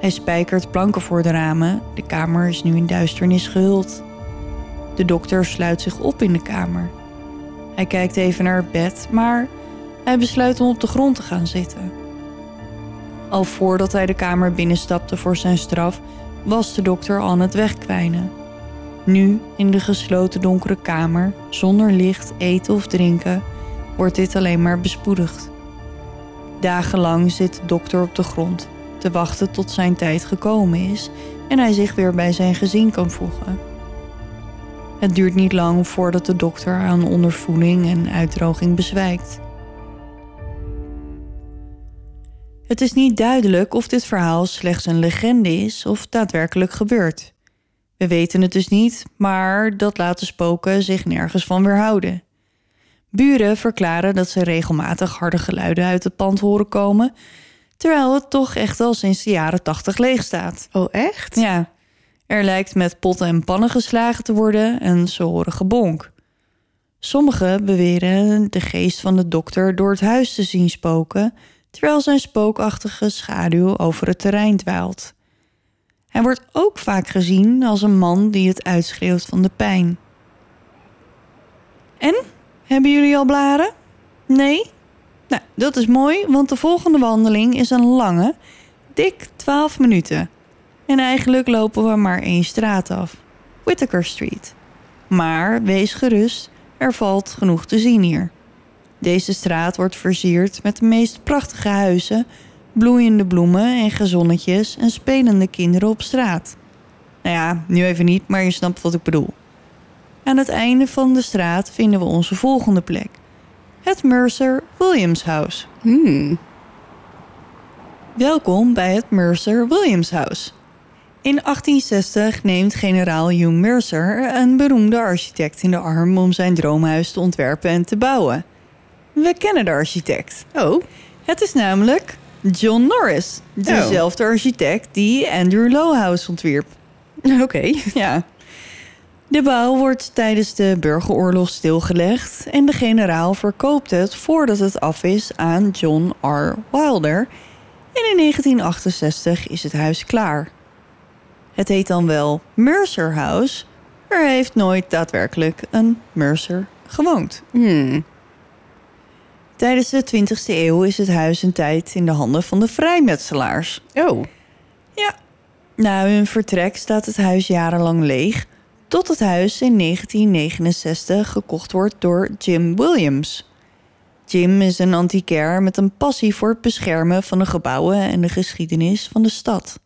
Hij spijkert planken voor de ramen, de kamer is nu in duisternis gehuld. De dokter sluit zich op in de kamer. Hij kijkt even naar het bed, maar hij besluit om op de grond te gaan zitten. Al voordat hij de kamer binnenstapte voor zijn straf, was de dokter aan het wegkwijnen. Nu, in de gesloten donkere kamer, zonder licht, eten of drinken, wordt dit alleen maar bespoedigd. Dagenlang zit de dokter op de grond, te wachten tot zijn tijd gekomen is en hij zich weer bij zijn gezin kan voegen. Het duurt niet lang voordat de dokter aan ondervoeding en uitdroging bezwijkt. Het is niet duidelijk of dit verhaal slechts een legende is of daadwerkelijk gebeurt. We weten het dus niet, maar dat laat de spoken zich nergens van weerhouden. Buren verklaren dat ze regelmatig harde geluiden uit het pand horen komen, terwijl het toch echt al sinds de jaren tachtig leeg staat. Oh, echt? Ja, er lijkt met potten en pannen geslagen te worden en ze horen gebonk. Sommigen beweren de geest van de dokter door het huis te zien spoken, terwijl zijn spookachtige schaduw over het terrein dwaalt. Hij wordt ook vaak gezien als een man die het uitschreeuwt van de pijn. En? Hebben jullie al blaren? Nee? Nou, dat is mooi, want de volgende wandeling is een lange, dik 12 minuten. En eigenlijk lopen we maar één straat af. Whittaker Street. Maar wees gerust, er valt genoeg te zien hier. Deze straat wordt versierd met de meest prachtige huizen, bloeiende bloemen en gezonnetjes en spelende kinderen op straat. Nou ja, nu even niet, maar je snapt wat ik bedoel. Aan het einde van de straat vinden we onze volgende plek. Het Mercer Williams House. Hmm. Welkom bij het Mercer Williams House. In 1860 neemt generaal Hugh Mercer een beroemde architect in de arm om zijn droomhuis te ontwerpen en te bouwen. We kennen de architect. Oh, Het is namelijk John Norris, dezelfde architect die Andrew Lowehouse ontwierp. oké. Ja. De bouw wordt tijdens de burgeroorlog stilgelegd en de generaal verkoopt het voordat het af is aan John R. Wilder. En in 1968 is het huis klaar. Het heet dan wel Mercer House, maar er heeft nooit daadwerkelijk een Mercer gewoond. Hmm. Tijdens de 20e eeuw is het huis een tijd in de handen van de vrijmetselaars. Oh, Ja. Na hun vertrek staat het huis jarenlang leeg, tot het huis in 1969 gekocht wordt door Jim Williams. Jim is een antiquair met een passie voor het beschermen van de gebouwen en de geschiedenis van de stad.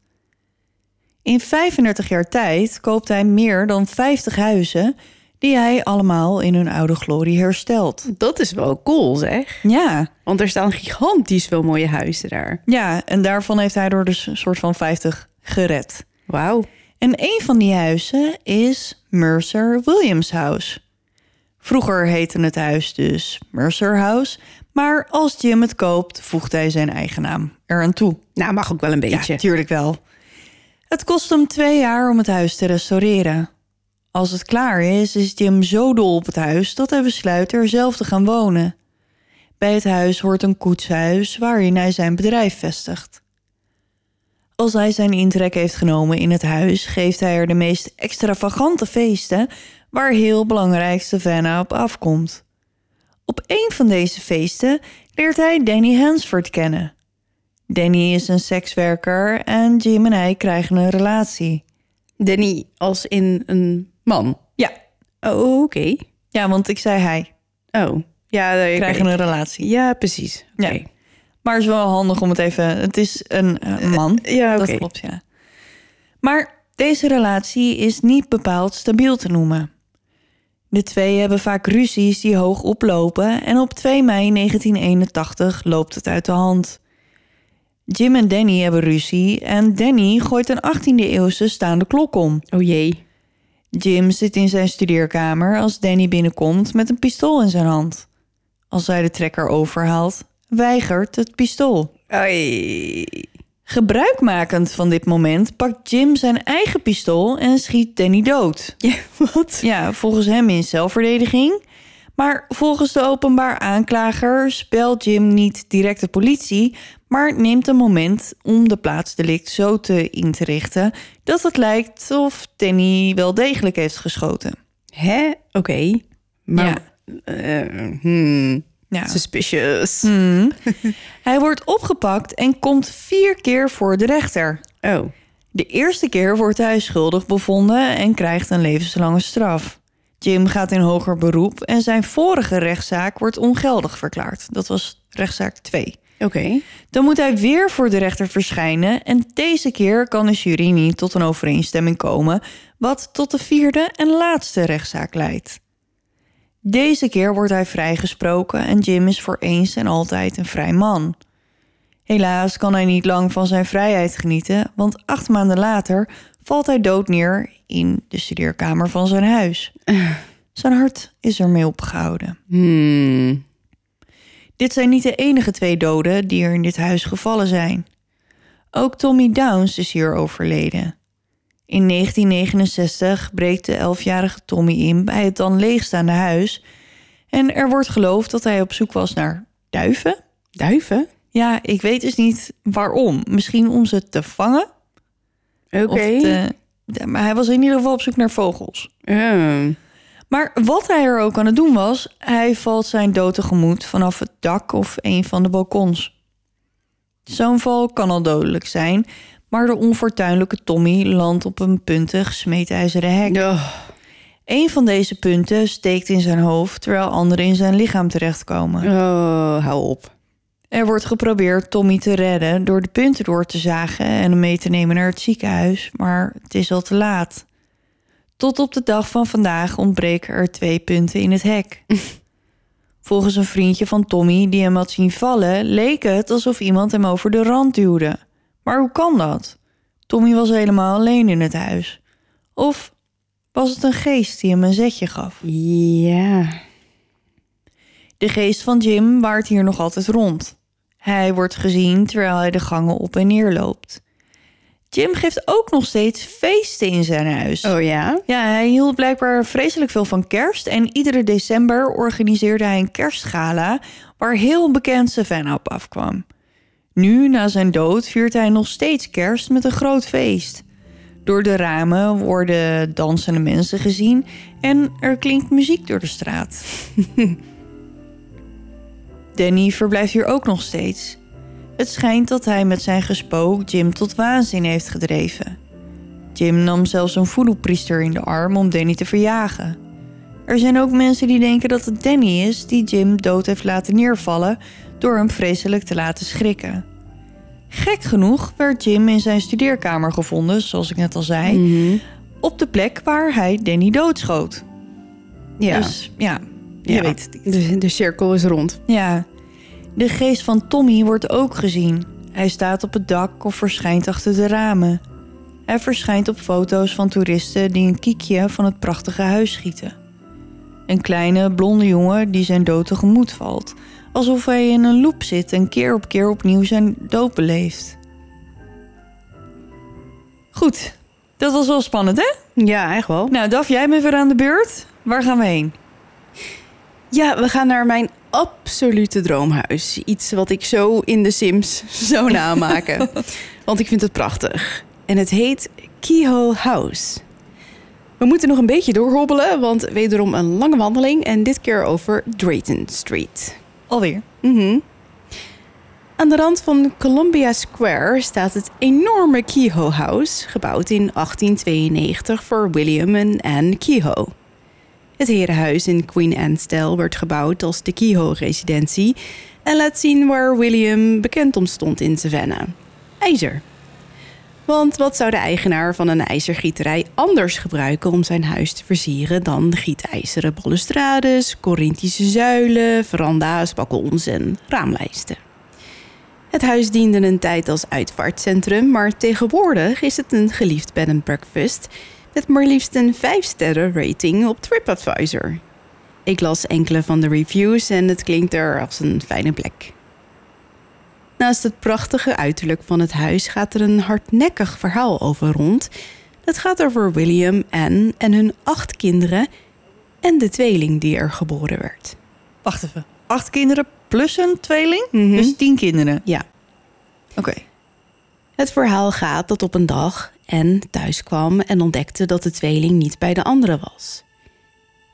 In 35 jaar tijd koopt hij meer dan 50 huizen die hij allemaal in hun oude glorie herstelt. dat is wel cool zeg. Ja, Want er staan gigantisch veel mooie huizen daar. ja, en daarvan heeft hij er dus een soort van 50 gered. Wauw. En een van die huizen is Mercer Williams House. Vroeger heette het huis dus Mercer House, maar als Jim het koopt, voegt hij zijn eigen naam eraan toe. Nou, mag ook wel een beetje. Ja, tuurlijk wel. Het kost hem twee jaar om het huis te restaureren. Als het klaar is, is Jim zo dol op het huis dat hij besluit er zelf te gaan wonen. Bij het huis hoort een koetshuis waarin hij zijn bedrijf vestigt. Als hij zijn intrek heeft genomen in het huis, geeft hij er de meest extravagante feesten waar heel belangrijk Savannah op afkomt. Op een van deze feesten leert hij Danny Hansford kennen. Danny is een sekswerker en Jim en hij krijgen een relatie. Danny als in een man. Ja, Oh, oké. ja want ik zei hij. Oh, ja, daar Krijgen een relatie. Ja, precies. Oké. Ja. Maar het is wel handig om het even... Het is een eh, man. Ja, oké. Dat klopt, ja. Maar deze relatie is niet bepaald stabiel te noemen. De twee hebben vaak ruzies die hoog oplopen en op 2 mei 1981 loopt het uit de hand. Jim en Danny hebben ruzie en Danny gooit een 18e eeuwse staande klok om. Oh jee. Jim zit in zijn studeerkamer als Danny binnenkomt met een pistool in zijn hand. Als hij de trekker overhaalt, weigert het pistool. Oei. Gebruikmakend van dit moment pakt Jim zijn eigen pistool en schiet Danny dood. Ja, wat? Ja, volgens hem in zelfverdediging. Maar volgens de openbaar aanklager spelt Jim niet direct de politie, maar neemt een moment om de plaatsdelict zo te in te richten dat het lijkt of Danny wel degelijk heeft geschoten. Hè? Oké. Maar... eh, hmm, Ja. Suspicious. Hmm. Hij wordt opgepakt en komt vier keer voor de rechter. Oh. De eerste keer wordt hij schuldig bevonden en krijgt een levenslange straf. Jim gaat in hoger beroep en zijn vorige rechtszaak wordt ongeldig verklaard. Dat was rechtszaak 2. Oké. Dan moet hij weer voor de rechter verschijnen en deze keer kan de jury niet tot een overeenstemming komen, wat tot de vierde en laatste rechtszaak leidt. Deze keer wordt hij vrijgesproken en Jim is voor eens en altijd een vrij man. Helaas kan hij niet lang van zijn vrijheid genieten, want acht maanden later valt hij dood neer in de studeerkamer van zijn huis. Zijn hart is ermee opgehouden. Hmm. Dit zijn niet de enige twee doden die er in dit huis gevallen zijn. Ook Tommy Downs is hier overleden. In 1969 breekt de 11-jarige Tommy in bij het dan leegstaande huis. En er wordt geloofd dat hij op zoek was naar duiven. Duiven? Ja, ik weet dus niet waarom. Misschien om ze te vangen. Oké. Ja, maar hij was in ieder geval op zoek naar vogels. Maar wat hij er ook aan het doen was, hij valt zijn dood tegemoet vanaf het dak of een van de balkons. Zo'n val kan al dodelijk zijn, maar de onfortuinlijke Tommy landt op een puntig smeedijzeren hek. Oh. Een van deze punten steekt in zijn hoofd, terwijl andere in zijn lichaam terechtkomen. oh, hou op. Er wordt geprobeerd Tommy te redden door de punten door te zagen en hem mee te nemen naar het ziekenhuis, maar het is al te laat. Tot op de dag van vandaag ontbreken er twee punten in het hek. Volgens een vriendje van Tommy die hem had zien vallen, leek het alsof iemand hem over de rand duwde. Maar hoe kan dat? Tommy was helemaal alleen in het huis. Of was het een geest die hem een zetje gaf? Ja. De geest van Jim waart hier nog altijd rond. Hij wordt gezien terwijl hij de gangen op en neer loopt. Jim geeft ook nog steeds feesten in zijn huis. Oh ja? Ja, hij hield blijkbaar vreselijk veel van kerst. En iedere december organiseerde hij een kerstgala... waar heel bekend Savannah op afkwam. Nu, na zijn dood, viert hij nog steeds kerst met een groot feest. Door de ramen worden dansende mensen gezien... en er klinkt muziek door de straat. Danny verblijft hier ook nog steeds. Het schijnt dat hij met zijn gespook Jim tot waanzin heeft gedreven. Jim nam zelfs een voodoo-priester in de arm om Danny te verjagen. Er zijn ook mensen die denken dat het Danny is die Jim dood heeft laten neervallen door hem vreselijk te laten schrikken. Gek genoeg werd Jim in zijn studeerkamer gevonden, zoals ik net al zei, Mhm. op de plek waar hij Danny doodschoot. Ja. Dus ja, je Ja. weet het niet. de, de cirkel is rond. Ja, de geest van Tommy wordt ook gezien. Hij staat op het dak of verschijnt achter de ramen. Hij verschijnt op foto's van toeristen die een kiekje van het prachtige huis schieten. Een kleine blonde jongen die zijn dood tegemoet valt. Alsof hij in een loop zit en keer op keer opnieuw zijn dood beleeft. Goed, dat was wel spannend hè? Ja, echt wel. Nou Daf, jij bent weer aan de beurt. Waar gaan we heen? Ja, we gaan naar mijn absolute droomhuis. Iets wat ik zo in de Sims zou namaken. Want ik vind het prachtig. En het heet Kehoe House. We moeten nog een beetje doorhobbelen, want wederom een lange wandeling en dit keer over Drayton Street. Alweer. Mhm. Aan de rand van Columbia Square staat het enorme Kehoe House, gebouwd in 1892 voor William en Anne Kehoe. Het herenhuis in Queen Anne-stijl werd gebouwd als de Kehoe-residentie en laat zien waar William bekend om stond in Savannah. IJzer. Want wat zou de eigenaar van een ijzergieterij anders gebruiken om zijn huis te versieren dan gietijzeren balustrades, Corinthische zuilen, veranda's, balkons en raamlijsten? Het huis diende een tijd als uitvaartcentrum, maar tegenwoordig is het een geliefd bed and breakfast met maar liefst een 5-sterren rating op TripAdvisor. Ik las enkele van de reviews en het klinkt er als een fijne plek. Naast het prachtige uiterlijk van het huis gaat er een hardnekkig verhaal over rond. Dat gaat over William, Anne en hun acht kinderen en de tweeling die er geboren werd. Wacht even. Acht kinderen plus een tweeling? Mhm. Dus tien kinderen. Ja, Oké. Het verhaal gaat dat op een dag Anne thuis kwam en ontdekte dat de tweeling niet bij de andere was.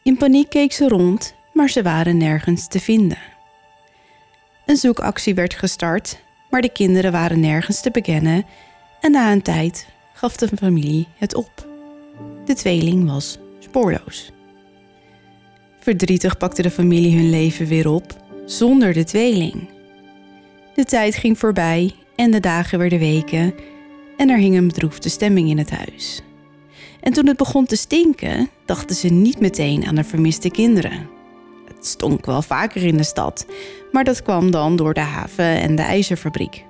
In paniek keek ze rond, maar ze waren nergens te vinden. Een zoekactie werd gestart, maar de kinderen waren nergens te bekennen en na een tijd gaf de familie het op. De tweeling was spoorloos. Verdrietig pakte de familie hun leven weer op zonder de tweeling. De tijd ging voorbij en de dagen werden weken en er hing een bedroefde stemming in het huis. En toen het begon te stinken, dachten ze niet meteen aan de vermiste kinderen. Het stonk wel vaker in de stad, maar dat kwam dan door de haven en de ijzerfabriek.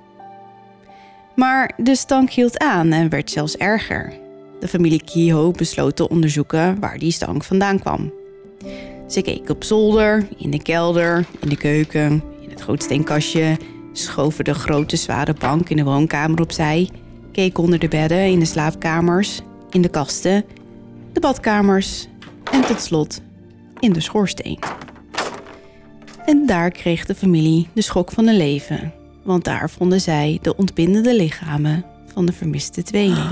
Maar de stank hield aan en werd zelfs erger. De familie Kehoe besloot te onderzoeken waar die stank vandaan kwam. Ze keken op zolder, in de kelder, in de keuken, in het grootsteenkastje, schoven de grote zware bank in de woonkamer opzij, keken onder de bedden in de slaapkamers, in de kasten, de badkamers en tot slot in de schoorsteen. En daar kreeg de familie de schok van hun leven, want daar vonden zij de ontbindende lichamen van de vermiste tweeling.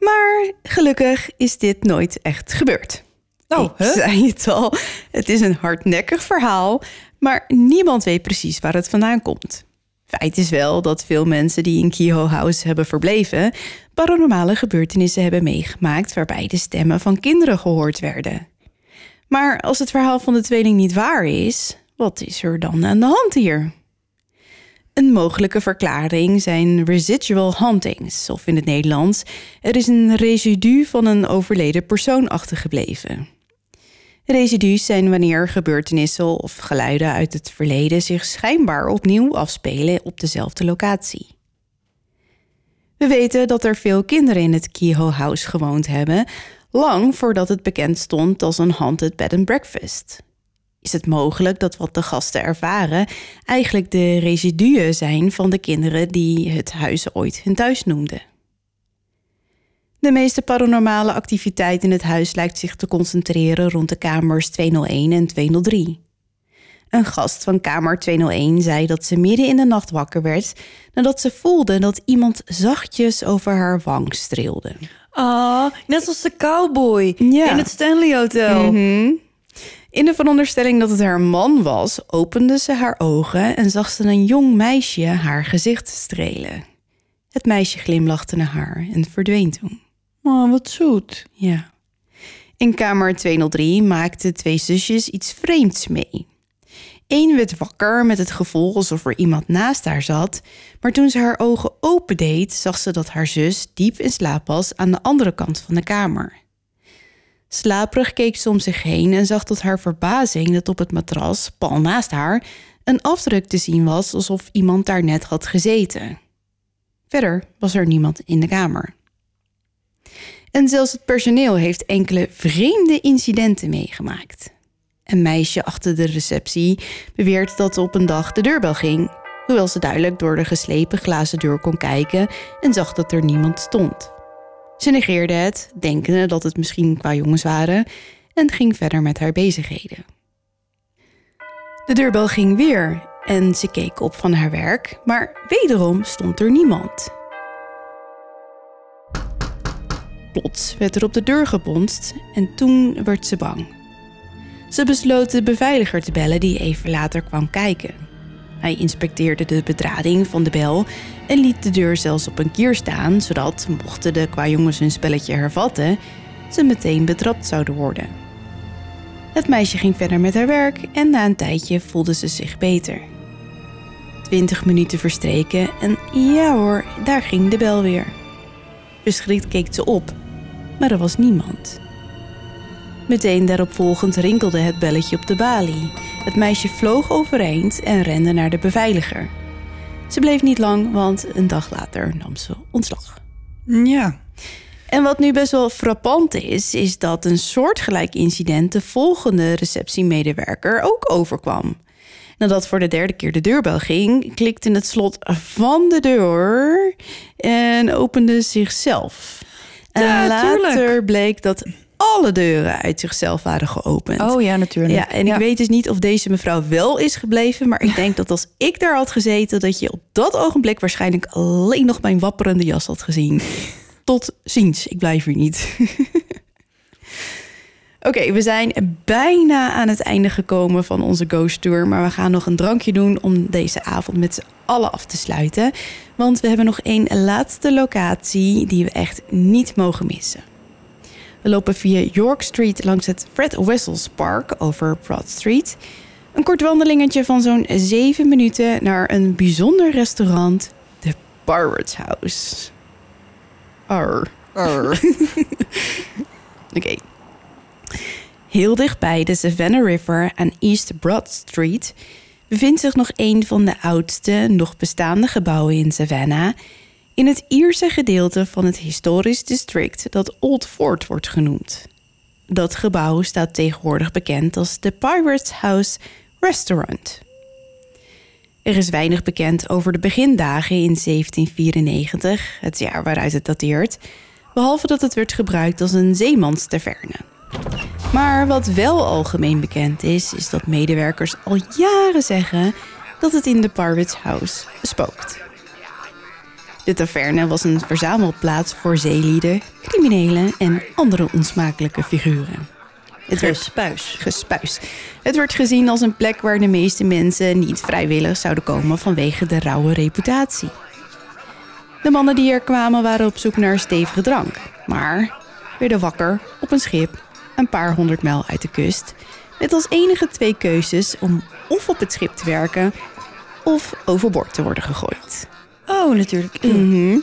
Maar gelukkig is dit nooit echt gebeurd. Oh, Ik huh? zei het al, het is een hardnekkig verhaal, maar niemand weet precies waar het vandaan komt. Feit is wel dat veel mensen die in Kehoe House hebben verbleven, paranormale gebeurtenissen hebben meegemaakt waarbij de stemmen van kinderen gehoord werden. Maar als het verhaal van de tweeling niet waar is, wat is er dan aan de hand hier? Een mogelijke verklaring zijn residual hauntings, of in het Nederlands, er is een residu van een overleden persoon achtergebleven. Residu's zijn wanneer gebeurtenissen of geluiden uit het verleden zich schijnbaar opnieuw afspelen op dezelfde locatie. We weten dat er veel kinderen in het Kehoe House gewoond hebben, lang voordat het bekend stond als een haunted bed and breakfast. Is het mogelijk dat wat de gasten ervaren eigenlijk de residuen zijn van de kinderen die het huis ooit hun thuis noemden? De meeste paranormale activiteit in het huis lijkt zich te concentreren rond de kamers 201 en 203. Een gast van kamer 201 zei dat ze midden in de nacht wakker werd nadat ze voelde dat iemand zachtjes over haar wang streelde. Ah, net als de cowboy Ja. in het Stanley Hotel. Mhm. In de veronderstelling dat het haar man was, opende ze haar ogen en zag ze een jong meisje haar gezicht strelen. Het meisje glimlachte naar haar en verdween toen. Oh, wat zoet. Ja. In kamer 203 maakten twee zusjes iets vreemds mee. Eén werd wakker met het gevoel alsof er iemand naast haar zat, maar toen ze haar ogen opendeed, zag ze dat haar zus diep in slaap was aan de andere kant van de kamer. Slaperig keek ze om zich heen en zag tot haar verbazing dat op het matras, pal naast haar, een afdruk te zien was alsof iemand daar net had gezeten. Verder was er niemand in de kamer. En zelfs het personeel heeft enkele vreemde incidenten meegemaakt. Een meisje achter de receptie beweert dat op een dag de deurbel ging, hoewel ze duidelijk door de geslepen glazen deur kon kijken en zag dat er niemand stond. Ze negeerde het, denkende dat het misschien qua jongens waren, en ging verder met haar bezigheden. De deurbel ging weer en ze keek op van haar werk, maar wederom stond er niemand. Plots werd er op de deur gebonst en toen werd ze bang. Ze besloot de beveiliger te bellen die even later kwam kijken. Hij inspecteerde de bedrading van de bel en liet de deur zelfs op een kier staan, zodat, mochten de qua jongens hun spelletje hervatten, ze meteen betrapt zouden worden. Het meisje ging verder met haar werk en na een tijdje voelde ze zich beter. Twintig minuten verstreken en ja hoor, daar ging de bel weer. Verschrikt keek ze op, maar er was niemand. Meteen daaropvolgend rinkelde het belletje op de balie. Het meisje vloog overeind en rende naar de beveiliger. Ze bleef niet lang, want een dag later nam ze ontslag. Ja. En wat nu best wel frappant is, is dat een soortgelijk incident de volgende receptiemedewerker ook overkwam. Nadat voor de derde keer de deurbel ging, klikte het slot van de deur en opende zichzelf. En Ja, later tuurlijk. bleek dat alle deuren uit zichzelf waren geopend. Oh ja, natuurlijk. Ja, en ik weet dus niet of deze mevrouw wel is gebleven, maar ik denk dat als ik daar had gezeten, dat je op dat ogenblik waarschijnlijk alleen nog mijn wapperende jas had gezien. Tot ziens, ik blijf hier niet. Oké, we zijn bijna aan het einde gekomen van onze Ghost Tour, maar we gaan nog een drankje doen om deze avond met z'n allen af te sluiten. Want we hebben nog één laatste locatie die we echt niet mogen missen. We lopen via York Street langs het Fred Wessels Park over Broad Street. Een kort wandelingetje van zo'n 7 minuten naar een bijzonder restaurant, de Pirates House. Arr. Oké. Heel dichtbij de Savannah River aan East Broad Street bevindt zich nog een van de oudste nog bestaande gebouwen in Savannah in het Ierse gedeelte van het historisch district dat Old Fort wordt genoemd. Dat gebouw staat tegenwoordig bekend als de Pirates House Restaurant. Er is weinig bekend over de begindagen in 1794, het jaar waaruit het dateert, behalve dat het werd gebruikt als een zeemanstaverne. Maar wat wel algemeen bekend is, is dat medewerkers al jaren zeggen dat het in de Pirates House spookt. De taverne was een verzamelplaats voor zeelieden, criminelen en andere onsmakelijke figuren. Het werd Gespuis. gespuis. Het werd gezien als een plek waar de meeste mensen niet vrijwillig zouden komen vanwege de rauwe reputatie. De mannen die er kwamen waren op zoek naar stevige drank, maar werden wakker op een schip een paar honderd mijl uit de kust, met als enige twee keuzes om of op het schip te werken of overboord te worden gegooid. Oh, natuurlijk. Mhm.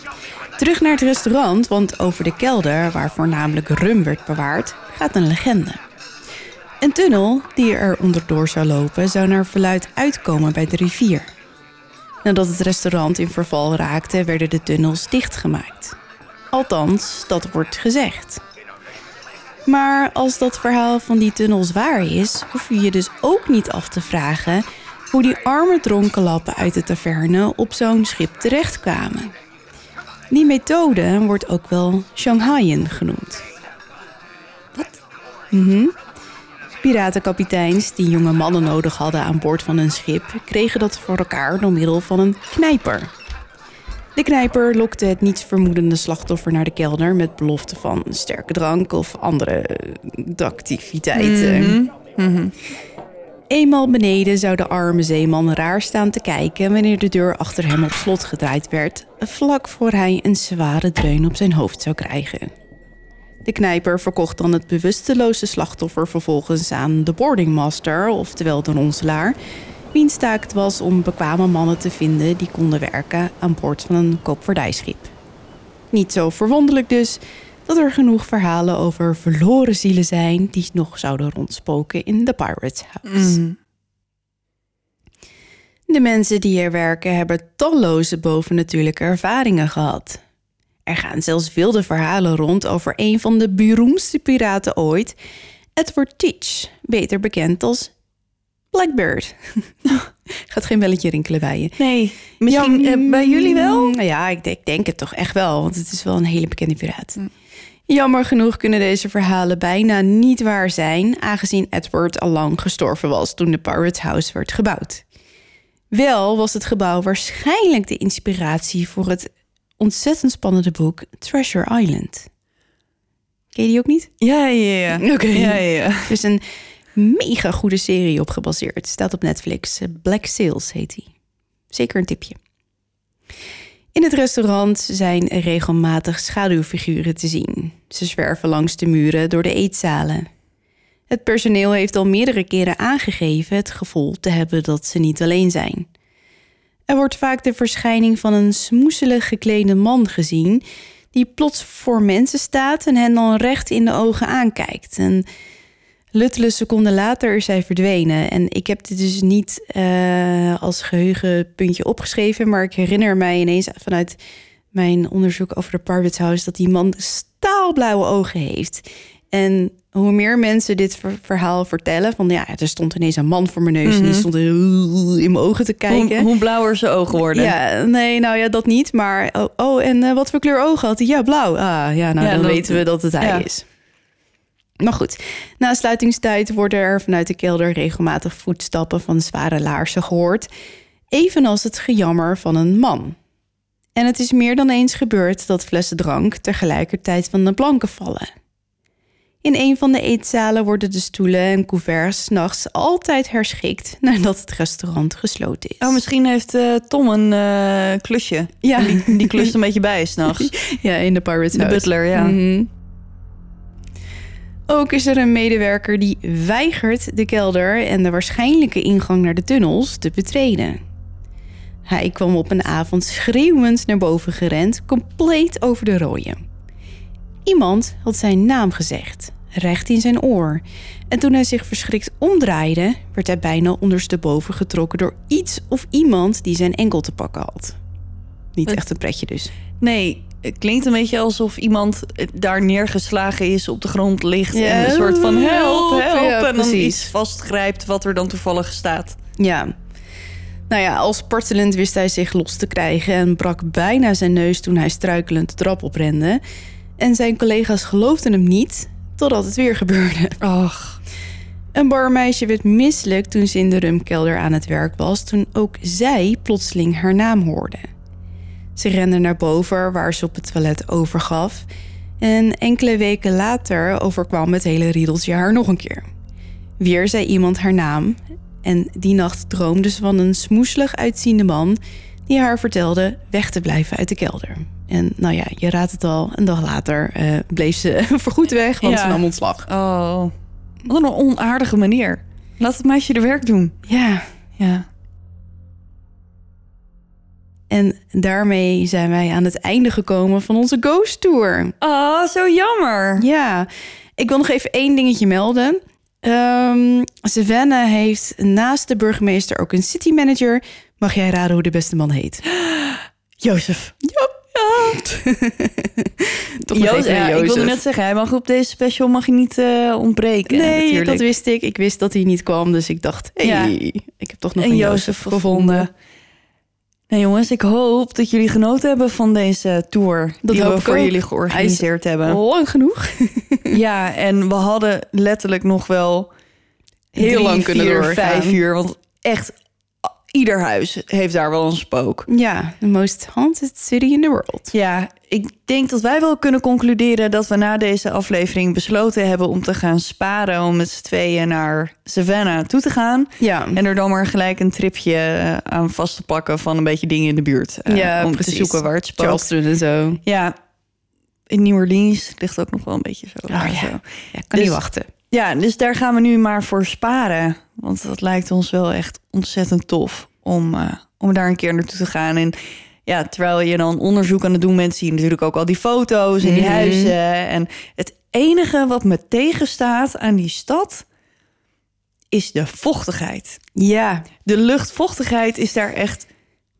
Terug naar het restaurant, want over de kelder, waar voornamelijk rum werd bewaard, gaat een legende. Een tunnel die er onderdoor zou lopen, zou naar verluid uitkomen bij de rivier. Nadat het restaurant in verval raakte, werden de tunnels dichtgemaakt. Althans, dat wordt gezegd. Maar als dat verhaal van die tunnels waar is, hoef je je dus ook niet af te vragen hoe die arme dronkenlappen uit de taverne op zo'n schip terechtkwamen. Die methode wordt ook wel Shanghaiën genoemd. Wat? Mhm. Piratenkapiteins die jonge mannen nodig hadden aan boord van een schip, kregen dat voor elkaar door middel van een knijper. De knijper lokte het nietsvermoedende slachtoffer naar de kelder met belofte van sterke drank of andere eh, activiteiten. Eenmaal beneden zou de arme zeeman raar staan te kijken wanneer de deur achter hem op slot gedraaid werd, vlak voor hij een zware dreun op zijn hoofd zou krijgen. De knijper verkocht dan het bewusteloze slachtoffer vervolgens aan de boardingmaster, oftewel de ronselaar, wiens was om bekwame mannen te vinden die konden werken aan boord van een koopvaardijschip. Niet zo verwonderlijk dus dat er genoeg verhalen over verloren zielen zijn die nog zouden rondspoken in de Pirates House. De mensen die er werken hebben talloze bovennatuurlijke ervaringen gehad. Er gaan zelfs wilde verhalen rond over een van de beroemdste piraten ooit, Edward Teach, beter bekend als Blackbird. Gaat geen belletje rinkelen bij je. Nee, misschien eh, bij jullie wel? mm, Ja, ik denk, ik denk het toch echt wel, want het is wel een hele bekende piraat. Jammer genoeg kunnen deze verhalen bijna niet waar zijn, aangezien Edward al lang gestorven was toen de Pirate House werd gebouwd. Wel was het gebouw waarschijnlijk de inspiratie voor het ontzettend spannende boek Treasure Island. Ken je die ook niet? Ja, ja, ja. Oké. Ja, ja, ja. Is een mega goede serie op gebaseerd. Staat op Netflix. Black Sails heet die. Zeker een tipje. In het restaurant zijn regelmatig schaduwfiguren te zien. Ze zwerven langs de muren door de eetzalen. Het personeel heeft al meerdere keren aangegeven het gevoel te hebben dat ze niet alleen zijn. Er wordt vaak de verschijning van een smoeselig geklede man gezien die plots voor mensen staat en hen dan recht in de ogen aankijkt. En luttele seconden later is hij verdwenen. En ik heb dit dus niet eh, als geheugenpuntje opgeschreven, maar ik herinner mij ineens vanuit mijn onderzoek over de Private House dat die man staalblauwe ogen heeft. En hoe meer mensen dit ver- verhaal vertellen, van ja, er stond ineens een man voor mijn neus en die stond er in mijn ogen te kijken. Hoe, hoe blauwer zijn ogen worden. Ja, nee, nou ja, dat niet. Maar, oh, oh en eh, wat voor kleur ogen had hij? Ja, blauw. Ah, ja, nou Ja, dan weten we dat het hij ja. is. Maar goed, na sluitingstijd worden er vanuit de kelder regelmatig voetstappen van zware laarzen gehoord. Evenals het gejammer van een man. En het is meer dan eens gebeurd dat flessen drank tegelijkertijd van de planken vallen. In een van de eetzalen worden de stoelen en couverts 's nachts altijd herschikt nadat het restaurant gesloten is. Oh, misschien heeft eh, Tom een eh, klusje. Ja. En Die, die klust een beetje bij s'nachts. Ja, in de Pirates De House. butler, ja. Mhm. Ook is er een medewerker die weigert de kelder en de waarschijnlijke ingang naar de tunnels te betreden. Hij kwam op een avond schreeuwend naar boven gerend, compleet over de rooien. Iemand had zijn naam gezegd, recht in zijn oor. En toen hij zich verschrikt omdraaide, werd hij bijna ondersteboven getrokken door iets of iemand die zijn enkel te pakken had. Niet echt een pretje dus. Nee, het klinkt een beetje alsof iemand eh, daar neergeslagen is, op de grond ligt. Ja, en een soort van help, help, help. ja, en dan precies. iets vastgrijpt wat er dan toevallig staat. Ja. Nou ja, als spartelend wist hij zich los te krijgen en brak bijna zijn neus toen hij struikelend de trap oprende. En zijn collega's geloofden hem niet, totdat het weer gebeurde. Ach, Een barmeisje werd misselijk toen ze in de rumkelder aan het werk was, toen ook zij plotseling haar naam hoorde. Ze rende naar boven, waar ze op het toilet overgaf. En enkele weken later overkwam het hele riedeltje haar nog een keer. Weer zei iemand haar naam. En die nacht droomde ze van een smoeselig uitziende man... die haar vertelde weg te blijven uit de kelder. En nou ja, je raadt het al, een dag later eh, bleef ze voorgoed weg... want Ja. ze nam ontslag. oh. Wat een onaardige manier. Laat het meisje de werk doen. Ja, Ja. En daarmee zijn wij aan het einde gekomen van onze Ghost Tour. Oh, zo jammer. Ja, ik wil nog even één dingetje melden. Savannah heeft naast de burgemeester ook een city manager. Mag jij raden hoe de beste man heet? Jozef. Ja. Toch nog Jozef, ja, ik wilde net zeggen, hij mag op deze special mag je niet eh, ontbreken. Nee, natuurlijk. dat wist ik. Ik wist dat hij niet kwam, dus ik dacht, hey, Ja. ik heb toch nog en een Jozef Jozef gevonden. gevonden. Nou jongens, ik hoop dat jullie genoten hebben van deze tour Dat die we voor ook. jullie georganiseerd hebben. Lang genoeg. Ja, en we hadden letterlijk nog wel Heel drie, lang kunnen vier, doorgaan. vijf uur. Want echt, ieder huis heeft daar wel een spook. Ja, the most haunted city in the world. Ja, ik denk dat wij wel kunnen concluderen dat we na deze aflevering besloten hebben om te gaan sparen om met z'n tweeën naar Savannah toe te gaan. Ja, En er dan maar gelijk een tripje eh, aan vast te pakken van een beetje dingen in de buurt. eh, Ja, om precies. te zoeken waar het spookt. Charleston en zo. Ja, in New Orleans ligt ook nog wel een beetje zo. Oh, ja. zo. Ja, kan Dus- niet wachten. Ja, dus daar gaan we nu maar voor sparen. Want dat lijkt ons wel echt ontzettend tof om, eh, om daar een keer naartoe te gaan. En ja, terwijl je dan onderzoek aan het doen bent, zie je natuurlijk ook al die foto's en die Mhm. huizen. En het enige wat me tegenstaat aan die stad is de vochtigheid. Ja, De luchtvochtigheid is daar echt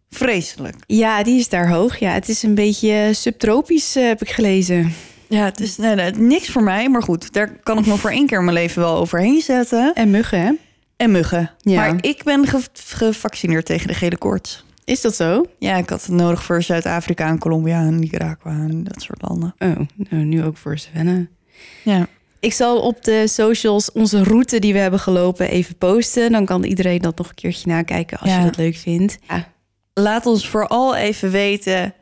vreselijk. Ja, die is daar hoog. Ja, het is een beetje subtropisch, eh, heb ik gelezen. Ja, het is nee, nee, niks voor mij. Maar goed, daar kan ik me voor één keer in mijn leven wel overheen zetten. En muggen, hè? En muggen. Ja. Maar ik ben ge- gevaccineerd tegen de gele koorts. Is dat zo? Ja, ik had het nodig voor Zuid-Afrika en Colombia en Nicaragua en dat soort landen. Oh, nou, nu ook voor Sven. Ja. Ik zal op de socials onze route die we hebben gelopen even posten. Dan kan iedereen dat nog een keertje nakijken als Ja. je dat leuk vindt. Ja. Laat ons vooral even weten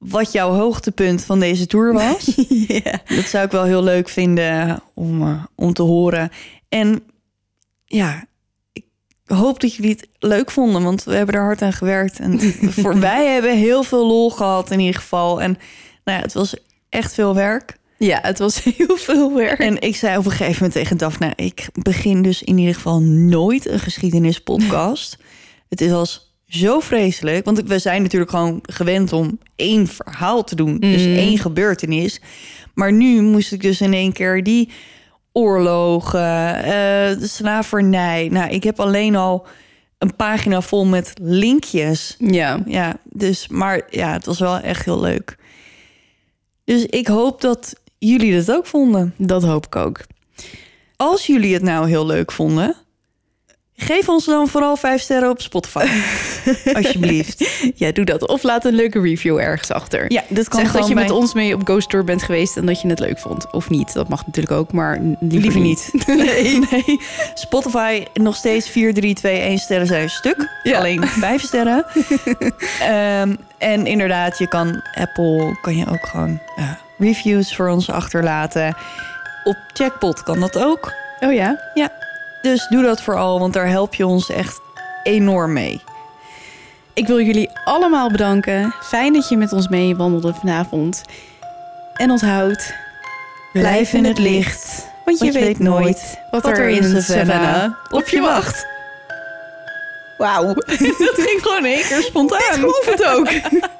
wat jouw hoogtepunt van deze tour was. ja. Dat zou ik wel heel leuk vinden om, eh, om te horen. En ja, ik hoop dat jullie het leuk vonden, want we hebben er hard aan gewerkt. En voor wij hebben heel veel lol gehad in ieder geval. En nou ja, het was echt veel werk. ja, het was heel veel werk. En ik zei op een gegeven moment tegen Daphne... ik begin dus in ieder geval nooit een geschiedenispodcast. het is als zo vreselijk. Want we zijn natuurlijk gewoon gewend om één verhaal te doen. Dus Mm. één gebeurtenis. Maar nu moest ik dus in één keer die oorlogen, eh, de slavernij. Nou, ik heb alleen al een pagina vol met linkjes. ja. Ja, dus, maar ja, het was wel echt heel leuk. Dus ik hoop dat jullie het ook vonden. Dat hoop ik ook. Als jullie het nou heel leuk vonden, geef ons dan vooral vijf sterren op Spotify. Alsjeblieft. Ja, doe dat. Of laat een leuke review ergens achter. Ja, dit kan Zeg dat je met ons mee op Ghost Tour bent geweest en dat je het leuk vond. Of niet. Dat mag natuurlijk ook, maar liever, Liever niet. Nee, nee. Spotify nog steeds 4, 3, 2, 1 sterren zijn een stuk. Ja. Alleen 5 sterren. Ehm, en inderdaad, je kan Apple, kan je ook gewoon ja, reviews voor ons achterlaten. Op Jackpot kan dat ook. Oh ja? Dus doe dat vooral, want daar help je ons echt enorm mee. Ik wil jullie allemaal bedanken. Fijn dat je met ons mee wandelde vanavond. En onthoud, blijf in het licht. Want je, weet nooit wat, er in Savannah op je wacht. Wauw. Dat ging gewoon in één keer spontaan. Ik geloof het ook.